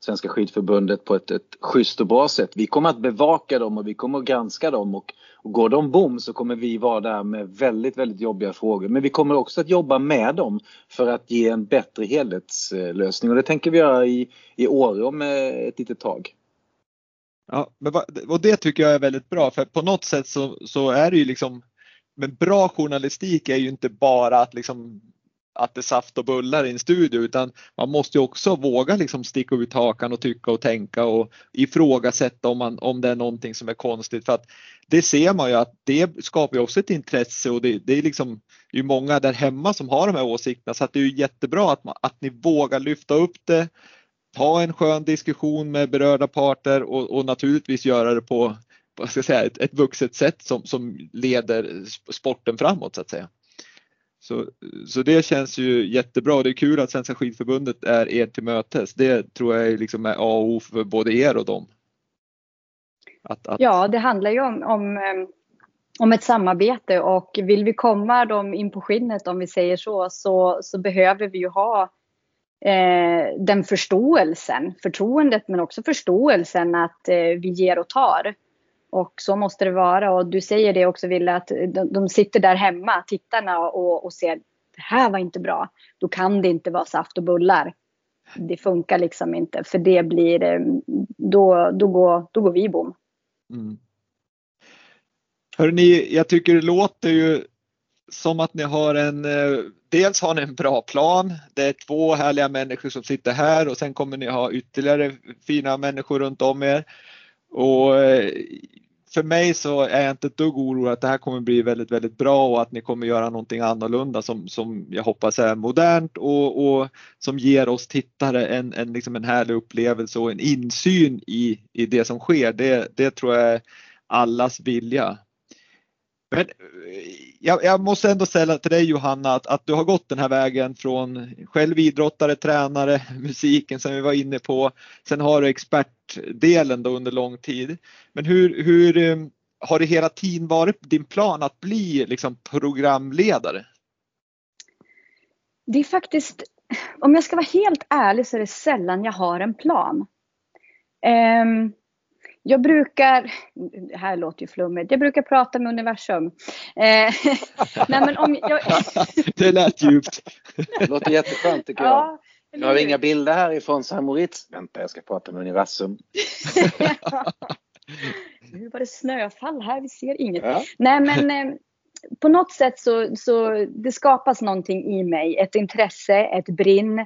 Svenska skidförbundet på ett, ett schysst och bra sätt. Vi kommer att bevaka dem och vi kommer att granska dem och, och går de bom så kommer vi vara där med väldigt, väldigt jobbiga frågor. Men vi kommer också att jobba med dem för att ge en bättre helhetslösning och det tänker vi göra i, i Åre om eh, ett litet tag. Ja, men, och det tycker jag är väldigt bra för på något sätt så, så är det ju liksom men bra journalistik är ju inte bara att liksom att det är saft och bullar i en studio utan man måste ju också våga liksom sticka ut hakan och tycka och tänka och ifrågasätta om, man, om det är någonting som är konstigt. För att det ser man ju att det skapar ju också ett intresse och det, det är liksom det är många där hemma som har de här åsikterna så att det är ju jättebra att, man, att ni vågar lyfta upp det, ta en skön diskussion med berörda parter och, och naturligtvis göra det på vad ska jag säga, ett, ett vuxet sätt som, som leder sporten framåt så att säga. Så, så det känns ju jättebra. Det är kul att Svenska skidförbundet är er till mötes. Det tror jag liksom är A och O för både er och dem. Att, att... Ja, det handlar ju om, om, eh, om ett samarbete och vill vi komma dem in på skinnet om vi säger så, så, så behöver vi ju ha eh, den förståelsen, förtroendet men också förståelsen att eh, vi ger och tar. Och så måste det vara. Och du säger det också Wille, att de, de sitter där hemma, tittarna, och, och ser det här var inte bra. Då kan det inte vara saft och bullar. Det funkar liksom inte för det blir, eh, då, då, går, då går vi bom. Mm. Hörrni, jag tycker det låter ju som att ni har en, eh, dels har ni en bra plan. Det är två härliga människor som sitter här och sen kommer ni ha ytterligare fina människor runt om er. Och eh, för mig så är jag inte ett dugg orolig att det här kommer bli väldigt, väldigt bra och att ni kommer göra någonting annorlunda som, som jag hoppas är modernt och, och som ger oss tittare en, en, liksom en härlig upplevelse och en insyn i, i det som sker. Det, det tror jag är allas vilja. Men eh, jag, jag, måste ändå säga till dig Johanna att, att du har gått den här vägen från själv idrottare, tränare, musiken som vi var inne på. Sen har du expertdelen då under lång tid. Men hur, hur eh, har det hela tiden varit din plan att bli liksom programledare? Det är faktiskt, om jag ska vara helt ärlig så är det sällan jag har en plan. Um, jag brukar, det här låter ju flummigt, jag brukar prata med universum. Eh, nej, men om jag... det lät djupt. Det låter jätteskönt tycker jag. nu har inga bilder härifrån Saint Moritz. Vänta, jag ska prata med universum. nu var det snöfall här, vi ser inget. Ja. Nej men eh, på något sätt så, så det skapas någonting i mig. Ett intresse, ett brinn,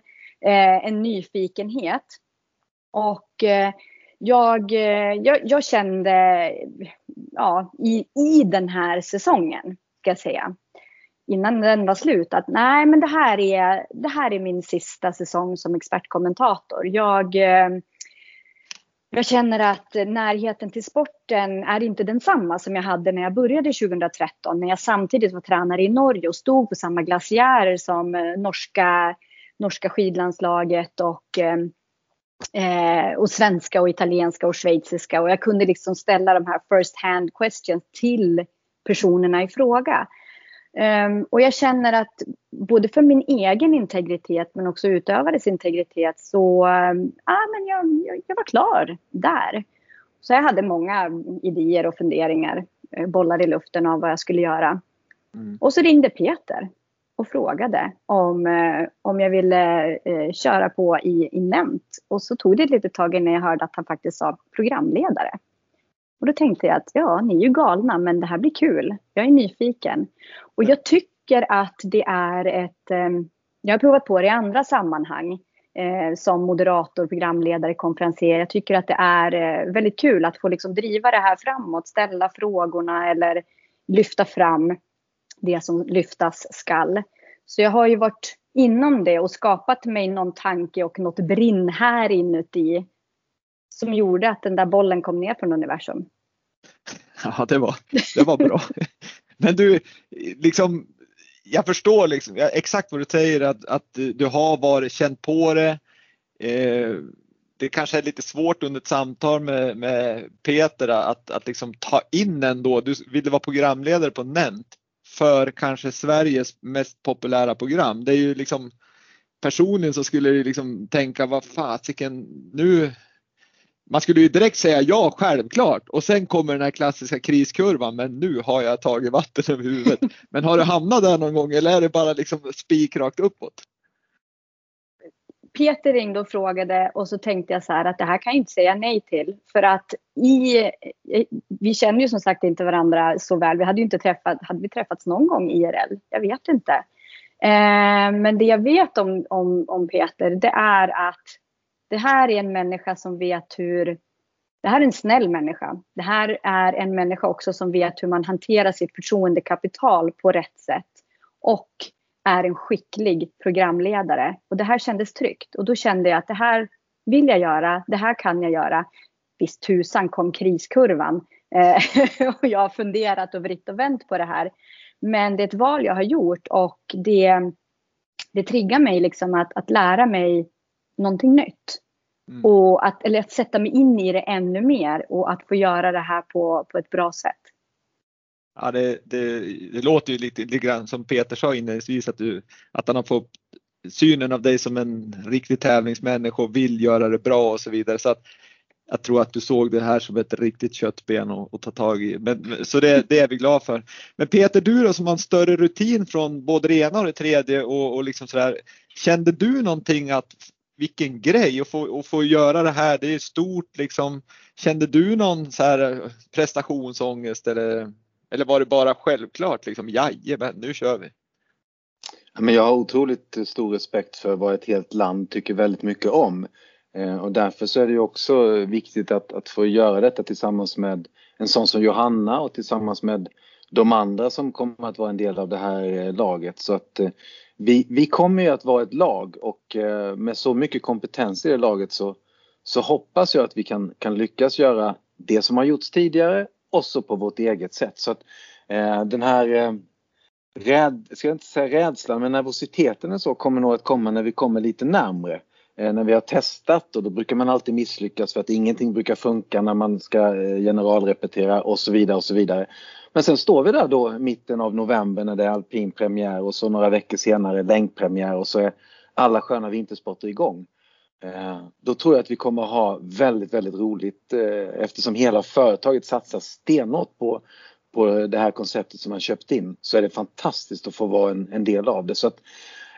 eh, en nyfikenhet. Och eh, jag, eh, jag, jag, kände ja, i, i den här säsongen, ska jag säga, innan den var slut, att nej men det här är, det här är min sista säsong som expertkommentator. Jag, eh, jag känner att närheten till sporten är inte densamma som jag hade när jag började 2013, när jag samtidigt var tränare i Norge och stod på samma glaciärer som eh, norska, norska skidlandslaget och Eh, och svenska och italienska och schweiziska och jag kunde liksom ställa de här first hand questions till personerna i fråga. Um, och jag känner att både för min egen integritet men också utövares integritet så um, ah, men jag, jag, jag, var klar där. Så jag hade många idéer och funderingar, eh, bollar i luften av vad jag skulle göra. Mm. Och så ringde Peter och frågade om, eh, om jag ville eh, köra på i, i nämnt. Och så tog det ett litet tag innan jag hörde att han faktiskt sa programledare. Och då tänkte jag att ja, ni är ju galna men det här blir kul. Jag är nyfiken. Och jag tycker att det är ett, eh, jag har provat på det i andra sammanhang som moderator, programledare, konferenser. Jag tycker att det är väldigt kul att få liksom driva det här framåt, ställa frågorna eller lyfta fram det som lyftas skall. Så jag har ju varit inom det och skapat mig någon tanke och något brinn här inuti som gjorde att den där bollen kom ner från universum. Ja, det var, det var bra. Men du, liksom, jag förstår liksom, exakt vad du säger att, att du har varit, känt på det. Eh, det kanske är lite svårt under ett samtal med, med Peter att, att liksom ta in ändå, du ville vara programledare på Nent för kanske Sveriges mest populära program. Det är ju liksom personligen så skulle jag liksom tänka vad fasiken nu. Man skulle ju direkt säga ja självklart och sen kommer den här klassiska kriskurvan men nu har jag tagit vatten över huvudet. Men har du hamnat där någon gång eller är det bara liksom spikrakt uppåt? Peter ringde och frågade och så tänkte jag så här att det här kan jag inte säga nej till. För att i, vi känner ju som sagt inte varandra så väl. Vi hade ju inte träffat, hade vi träffats någon gång IRL? Jag vet inte. Eh, men det jag vet om, om, om Peter det är att det här är en människa som vet hur det här är en snäll människa. Det här är en människa också som vet hur man hanterar sitt förtroendekapital på rätt sätt. Och är en skicklig programledare. Och det här kändes tryggt. Och då kände jag att det här vill jag göra, det här kan jag göra. Visst tusan kom kriskurvan. Eh, och jag har funderat och vritt och vänt på det här. Men det är ett val jag har gjort och det, det triggar mig liksom att, att lära mig någonting nytt. Mm. Och att, eller att sätta mig in i det ännu mer och att få göra det här på, på ett bra sätt. Ja, det, det, det låter ju lite, lite grann som Peter sa inledningsvis att, du, att han har fått synen av dig som en riktig tävlingsmänniska och vill göra det bra och så vidare. Så att jag tror att du såg det här som ett riktigt köttben att ta tag i. Men, så det, det är vi glada för. Men Peter, du då som har en större rutin från både det ena och det tredje och, och liksom sådär. Kände du någonting att vilken grej att få, att få göra det här. Det är stort liksom. Kände du någon så här prestationsångest eller eller var det bara självklart liksom, jajamän, nu kör vi? Men jag har otroligt stor respekt för vad ett helt land tycker väldigt mycket om. Eh, och därför så är det ju också viktigt att, att få göra detta tillsammans med en sån som Johanna och tillsammans med de andra som kommer att vara en del av det här eh, laget. Så att eh, vi, vi kommer ju att vara ett lag och med så mycket kompetens i det laget så, så hoppas jag att vi kan, kan lyckas göra det som har gjorts tidigare också på vårt eget sätt. Så att eh, den här eh, räd, ska jag inte säga rädslan, men nervositeten och så kommer nog att komma när vi kommer lite närmre. Eh, när vi har testat och då brukar man alltid misslyckas för att ingenting brukar funka när man ska eh, generalrepetera och så vidare och så vidare. Men sen står vi där då mitten av november när det är alpin premiär och så några veckor senare längdpremiär och så är alla sköna vintersporter igång. Eh, då tror jag att vi kommer ha väldigt, väldigt roligt eh, eftersom hela företaget satsar stenhårt på, på det här konceptet som man köpt in så är det fantastiskt att få vara en, en del av det. Så att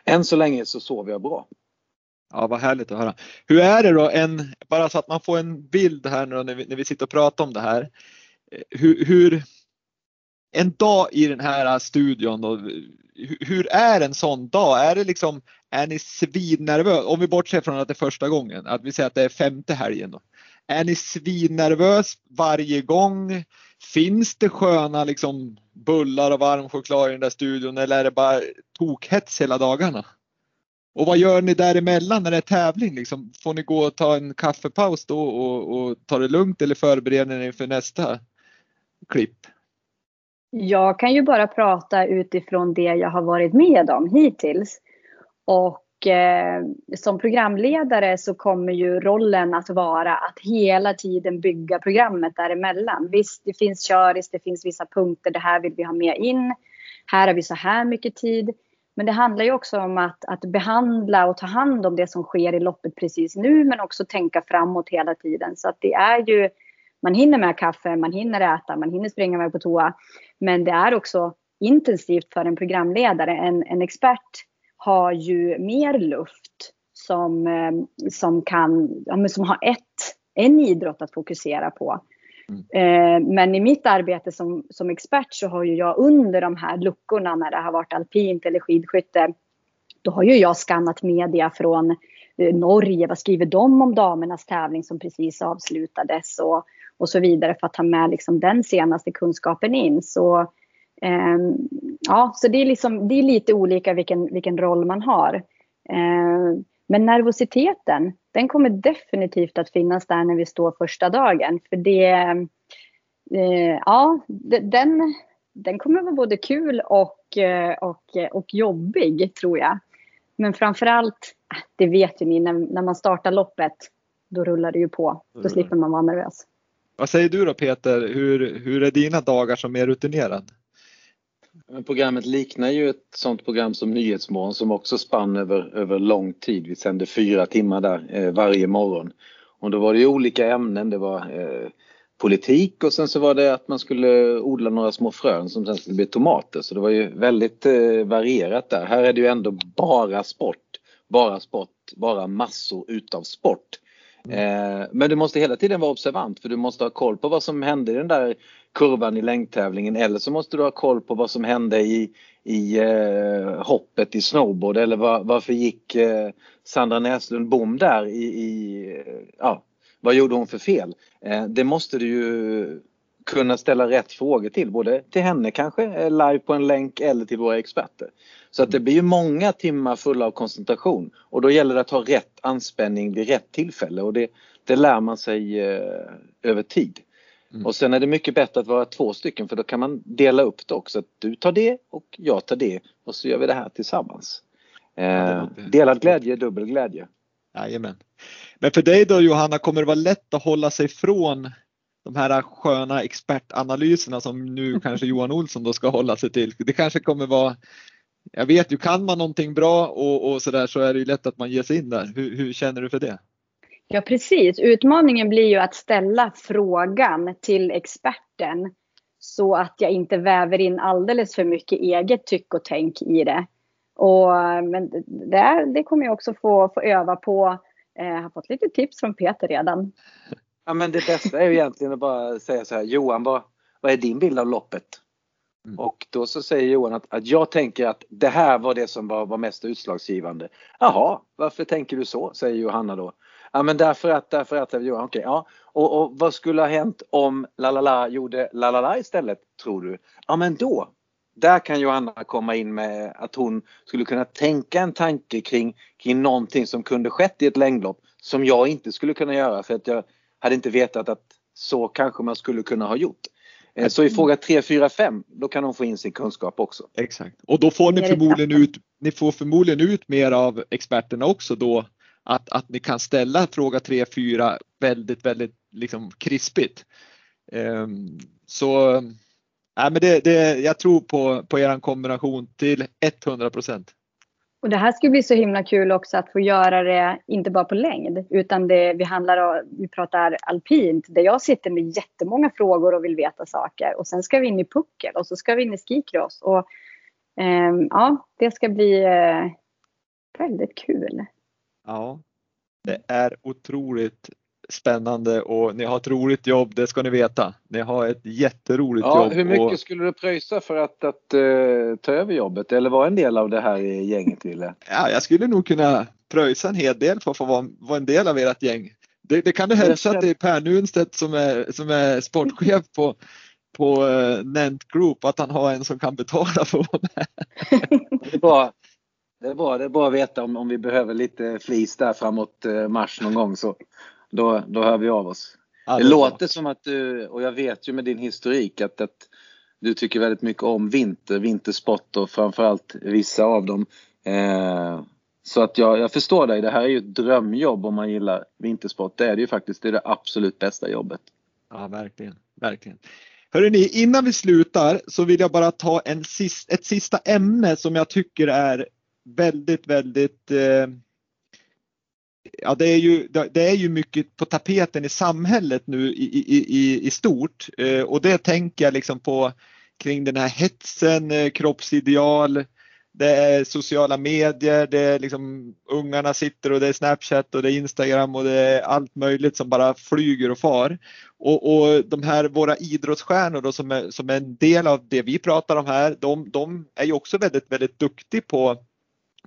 än så länge så sover jag bra. Ja, vad härligt att höra. Hur är det då, en, bara så att man får en bild här nu när vi, när vi sitter och pratar om det här. Eh, hur, hur en dag i den här studion då, hur är en sån dag? Är det liksom, är ni svinnervösa? Om vi bortser från att det är första gången, att vi säger att det är femte helgen då. Är ni svinnervös varje gång? Finns det sköna liksom bullar och varm choklad i den där studion eller är det bara tokhets hela dagarna? Och vad gör ni däremellan när det är tävling? Liksom, får ni gå och ta en kaffepaus då och, och ta det lugnt eller förbereder ni inför nästa klipp? Jag kan ju bara prata utifrån det jag har varit med om hittills. Och eh, som programledare så kommer ju rollen att vara att hela tiden bygga programmet däremellan. Visst, det finns köris, det finns vissa punkter, det här vill vi ha med in. Här har vi så här mycket tid. Men det handlar ju också om att, att behandla och ta hand om det som sker i loppet precis nu men också tänka framåt hela tiden. Så att det är ju, man hinner med kaffe, man hinner äta, man hinner springa iväg på toa. Men det är också intensivt för en programledare. En, en expert har ju mer luft som, eh, som, kan, som har ett, en idrott att fokusera på. Mm. Men i mitt arbete som, som expert så har ju jag under de här luckorna när det har varit alpint eller skidskytte, då har ju jag skannat media från eh, Norge. Vad skriver de om damernas tävling som precis avslutades och, och så vidare för att ta med liksom den senaste kunskapen in. Så, eh, ja, så det, är liksom, det är lite olika vilken, vilken roll man har. Eh, men nervositeten, den kommer definitivt att finnas där när vi står första dagen. För det, eh, ja, den, den kommer vara både kul och, eh, och, och jobbig tror jag. Men framförallt, det vet ju ni, när, när man startar loppet, då rullar det ju på. Då mm. slipper man vara nervös. Vad säger du då Peter, hur, hur är dina dagar som är rutinerad? Programmet liknar ju ett sånt program som Nyhetsmorgon som också spann över, över lång tid. Vi sände fyra timmar där eh, varje morgon. Och då var det ju olika ämnen. Det var eh, politik och sen så var det att man skulle odla några små frön som sen skulle bli tomater. Så det var ju väldigt eh, varierat där. Här är det ju ändå bara sport. Bara sport, bara massor utav sport. Mm. Eh, men du måste hela tiden vara observant för du måste ha koll på vad som hände i den där kurvan i längdtävlingen eller så måste du ha koll på vad som hände i, i eh, hoppet i snowboard eller var, varför gick eh, Sandra Näslund bom där i, i ja, vad gjorde hon för fel? Eh, det måste du ju kunna ställa rätt frågor till, både till henne kanske eh, live på en länk eller till våra experter. Så att det blir ju många timmar fulla av koncentration och då gäller det att ha rätt anspänning vid rätt tillfälle och det, det lär man sig eh, över tid. Mm. Och sen är det mycket bättre att vara två stycken för då kan man dela upp det också. Att du tar det och jag tar det och så gör vi det här tillsammans. Eh, ja, delad glädje, dubbel glädje. Jajamän. Men för dig då Johanna, kommer det vara lätt att hålla sig från de här sköna expertanalyserna som nu kanske Johan Olsson då ska hålla sig till. Det kanske kommer vara jag vet ju, kan man någonting bra och, och sådär så är det ju lätt att man ger sig in där. Hur, hur, känner du för det? Ja precis, utmaningen blir ju att ställa frågan till experten så att jag inte väver in alldeles för mycket eget tyck och tänk i det. Och, men det, det kommer jag också få, få öva på. Eh, jag har fått lite tips från Peter redan. Ja men det bästa är ju egentligen att bara säga så här, Johan vad, vad är din bild av loppet? Mm. Och då så säger Johan att, att jag tänker att det här var det som var, var mest utslagsgivande. Jaha, varför tänker du så? säger Johanna då. Ja men därför att, därför att, Johan, okej, ja. Och, och vad skulle ha hänt om lalala gjorde lalala istället, tror du? Ja men då, där kan Johanna komma in med att hon skulle kunna tänka en tanke kring, kring någonting som kunde skett i ett längdlopp som jag inte skulle kunna göra för att jag hade inte vetat att så kanske man skulle kunna ha gjort. Eh, så i fråga 3, 4, 5 då kan de få in sin kunskap också. Exakt. Och då får ni förmodligen ut, ni får förmodligen ut mer av experterna också då att, att ni kan ställa fråga 3, 4 väldigt, väldigt liksom krispigt. Um, så nej, men det, det, jag tror på, på er kombination till 100 procent. Och det här skulle bli så himla kul också att få göra det, inte bara på längd, utan det, vi, handlar, vi pratar alpint, där jag sitter med jättemånga frågor och vill veta saker. Och sen ska vi in i puckel och så ska vi in i skikross. Och eh, ja, det ska bli eh, väldigt kul. Ja, det är otroligt spännande och ni har ett roligt jobb, det ska ni veta. Ni har ett jätteroligt ja, jobb. Hur mycket och... skulle du pröjsa för att, att uh, ta över jobbet eller vara en del av det här gänget Wille? Ja, jag skulle nog kunna pröjsa en hel del för att få vara, vara en del av ert gäng. Det, det kan du hälsa till Per Nunstedt som är, som är sportchef på, på uh, Nent Group att han har en som kan betala för att vara med. det, är bra. Det, är bra, det är bra att veta om, om vi behöver lite flis där framåt uh, mars någon gång så då, då hör vi av oss. Ja, det, det låter som att du, och jag vet ju med din historik att, att du tycker väldigt mycket om vinter, vintersport och framförallt vissa av dem. Eh, så att jag, jag förstår dig, det här är ju ett drömjobb om man gillar vintersport. Det är det ju faktiskt, det är det absolut bästa jobbet. Ja, verkligen, verkligen. Hörrni, innan vi slutar så vill jag bara ta en sist, ett sista ämne som jag tycker är väldigt, väldigt eh, ja, det är ju, det är ju mycket på tapeten i samhället nu i, i, i, i stort eh, och det tänker jag liksom på kring den här hetsen, eh, kroppsideal, det är sociala medier, det är liksom ungarna sitter och det är Snapchat och det är Instagram och det är allt möjligt som bara flyger och far. Och, och de här våra idrottsstjärnor då som är, som är en del av det vi pratar om här, de, de är ju också väldigt, väldigt duktiga på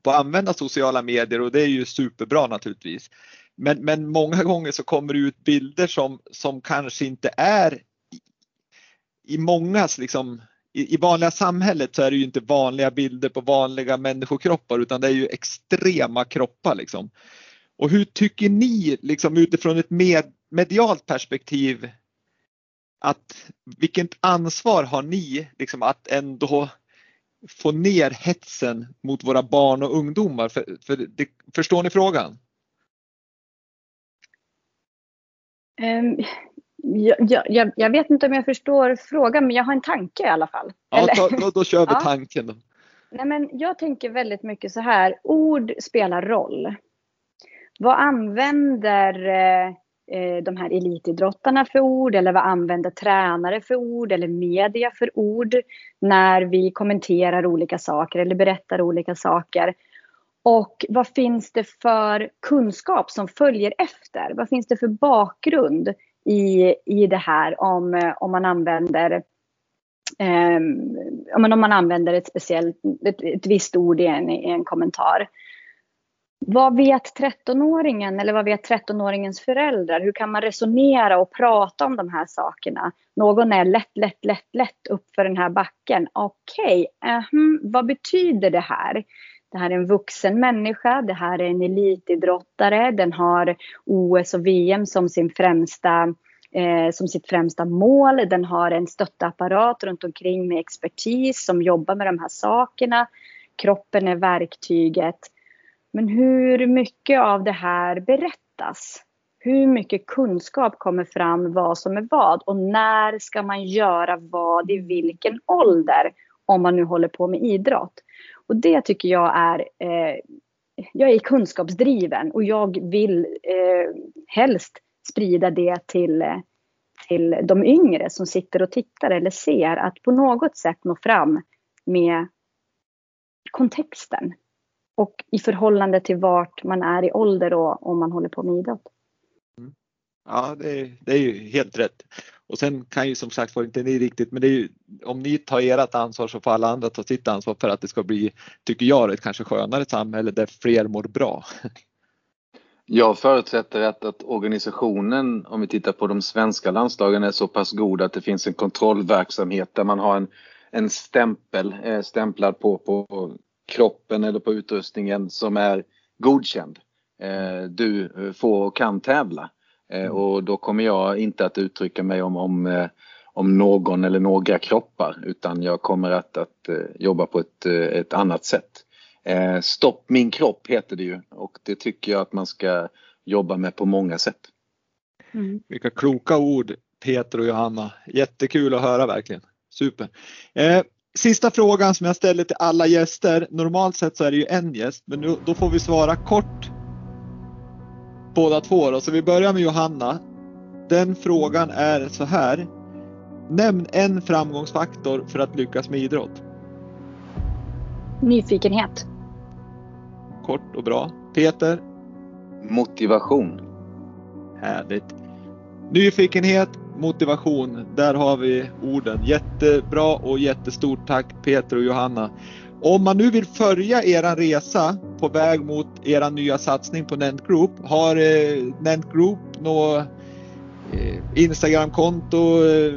på att använda sociala medier och det är ju superbra naturligtvis. Men, men många gånger så kommer det ut bilder som, som kanske inte är i, i mångas liksom i, i vanliga samhället så är det ju inte vanliga bilder på vanliga människokroppar utan det är ju extrema kroppar liksom. Och hur tycker ni liksom utifrån ett med, medialt perspektiv att vilket ansvar har ni liksom att ändå få ner hetsen mot våra barn och ungdomar? För, för det, förstår ni frågan? Um, jag, jag, jag, vet inte om jag förstår frågan, men jag har en tanke i alla fall. Ja, då, då, då kör vi ja. tanken. Då. Nej, men jag tänker väldigt mycket så här, ord spelar roll. Vad använder Eh, Eh, de här elitidrottarna för ord eller vad använder tränare för ord eller media för ord när vi kommenterar olika saker eller berättar olika saker. Och vad finns det för kunskap som följer efter? Vad finns det för bakgrund i, i det här om, om man använder Um, om man använder ett speciellt, ett, ett visst ord i en, i en kommentar. Vad vet 13-åringen eller vad vet 13-åringens föräldrar? Hur kan man resonera och prata om de här sakerna? Någon är lätt, lätt, lätt, lätt upp för den här backen. Okej, okay. uh -huh. vad betyder det här? Det här är en vuxen människa, det här är en elitidrottare, den har OS och VM som, sin främsta, eh, som sitt främsta mål. Den har en stöttapparat runt omkring med expertis som jobbar med de här sakerna. Kroppen är verktyget. Men hur mycket av det här berättas? Hur mycket kunskap kommer fram vad som är vad? Och när ska man göra vad i vilken ålder? Om man nu håller på med idrott. Och det tycker jag är eh, jag är kunskapsdriven och jag vill eh, helst sprida det till, till de yngre som sitter och tittar eller ser att på något sätt nå fram med kontexten och i förhållande till vart man är i ålder och om man håller på med idrott. Mm. Ja, det är, det är ju helt rätt. Och sen kan ju som sagt var inte ni riktigt, men det är ju, om ni tar ert ansvar så får alla andra ta sitt ansvar för att det ska bli, tycker jag, ett kanske skönare samhälle där fler mår bra. Jag förutsätter att, att organisationen, om vi tittar på de svenska landslagen, är så pass god att det finns en kontrollverksamhet där man har en, en stämpel eh, stämplad på, på kroppen eller på utrustningen som är godkänd. Eh, du får och kan tävla. Eh, mm. och då kommer jag inte att uttrycka mig om, om, eh, om någon eller några kroppar utan jag kommer att, att jobba på ett, ett annat sätt. Stopp min kropp heter det ju och det tycker jag att man ska jobba med på många sätt. Mm. Vilka kloka ord Peter och Johanna. Jättekul att höra verkligen. Super. Eh, sista frågan som jag ställer till alla gäster. Normalt sett så är det ju en gäst men nu, då får vi svara kort båda två. Då. Så vi börjar med Johanna. Den frågan är så här. Nämn en framgångsfaktor för att lyckas med idrott. Nyfikenhet. Kort och bra. Peter? Motivation. Härligt. Nyfikenhet, motivation. Där har vi orden. Jättebra och jättestort tack Peter och Johanna. Om man nu vill följa eran resa på väg mot eran nya satsning på Nent Group. Har eh, Nent Group något eh, Instagramkonto eh,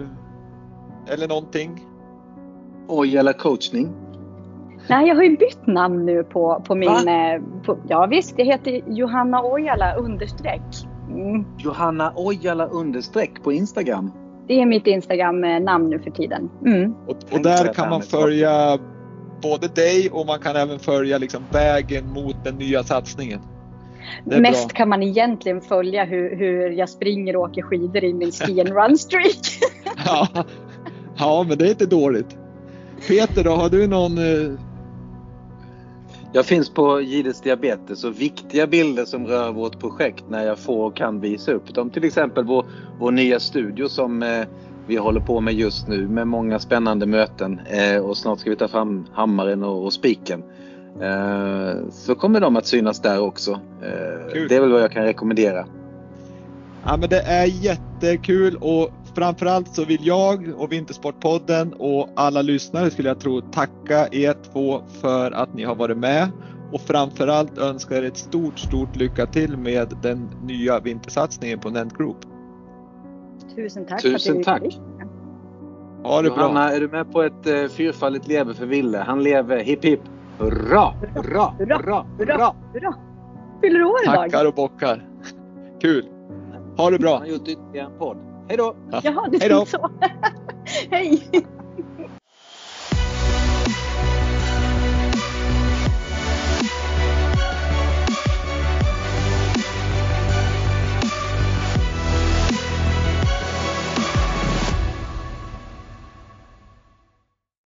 eller någonting? Ojala coachning. Nej, jag har ju bytt namn nu på, på min... Eh, på, ja visst, jag heter Johanna Ojala understreck. Mm. Johanna Ojala understreck på Instagram. Det är mitt Instagram-namn nu för tiden. Mm. Och, och, där kan man följa både dig och man kan även följa liksom vägen mot den nya satsningen. Mest bra. kan man egentligen följa hur, hur jag springer och åker skidor i min ski and run streak. ja. ja, men det är inte dåligt. Peter då, har du någon eh, jag finns på Gides Diabetes och viktiga bilder som rör vårt projekt när jag får och kan visa upp dem. Till exempel vår, vår nya studio som eh, vi håller på med just nu med många spännande möten eh, och snart ska vi ta fram hammaren och, och spiken. Eh, så kommer de att synas där också. Eh, det är väl vad jag kan rekommendera. Ja men det är jättekul och framförallt så vill jag och Vintersportpodden och alla lyssnare skulle jag tro tacka er två för att ni har varit med och framförallt önska er ett stort, stort lycka till med den nya vintersatsningen på Nent Group. Tusen tack Tusen tack. Ha det Johanna, bra. är du med på ett uh, fyrfaldigt lever för Ville? Han lever, hipp hipp! Hurra, hurra, hurra, hurra! hurra. Fyller år idag. Tackar och bockar. Kul! Ha det bra! Han har gjort ytterligare en podd. Hej då! Jaha, det är så. Hej!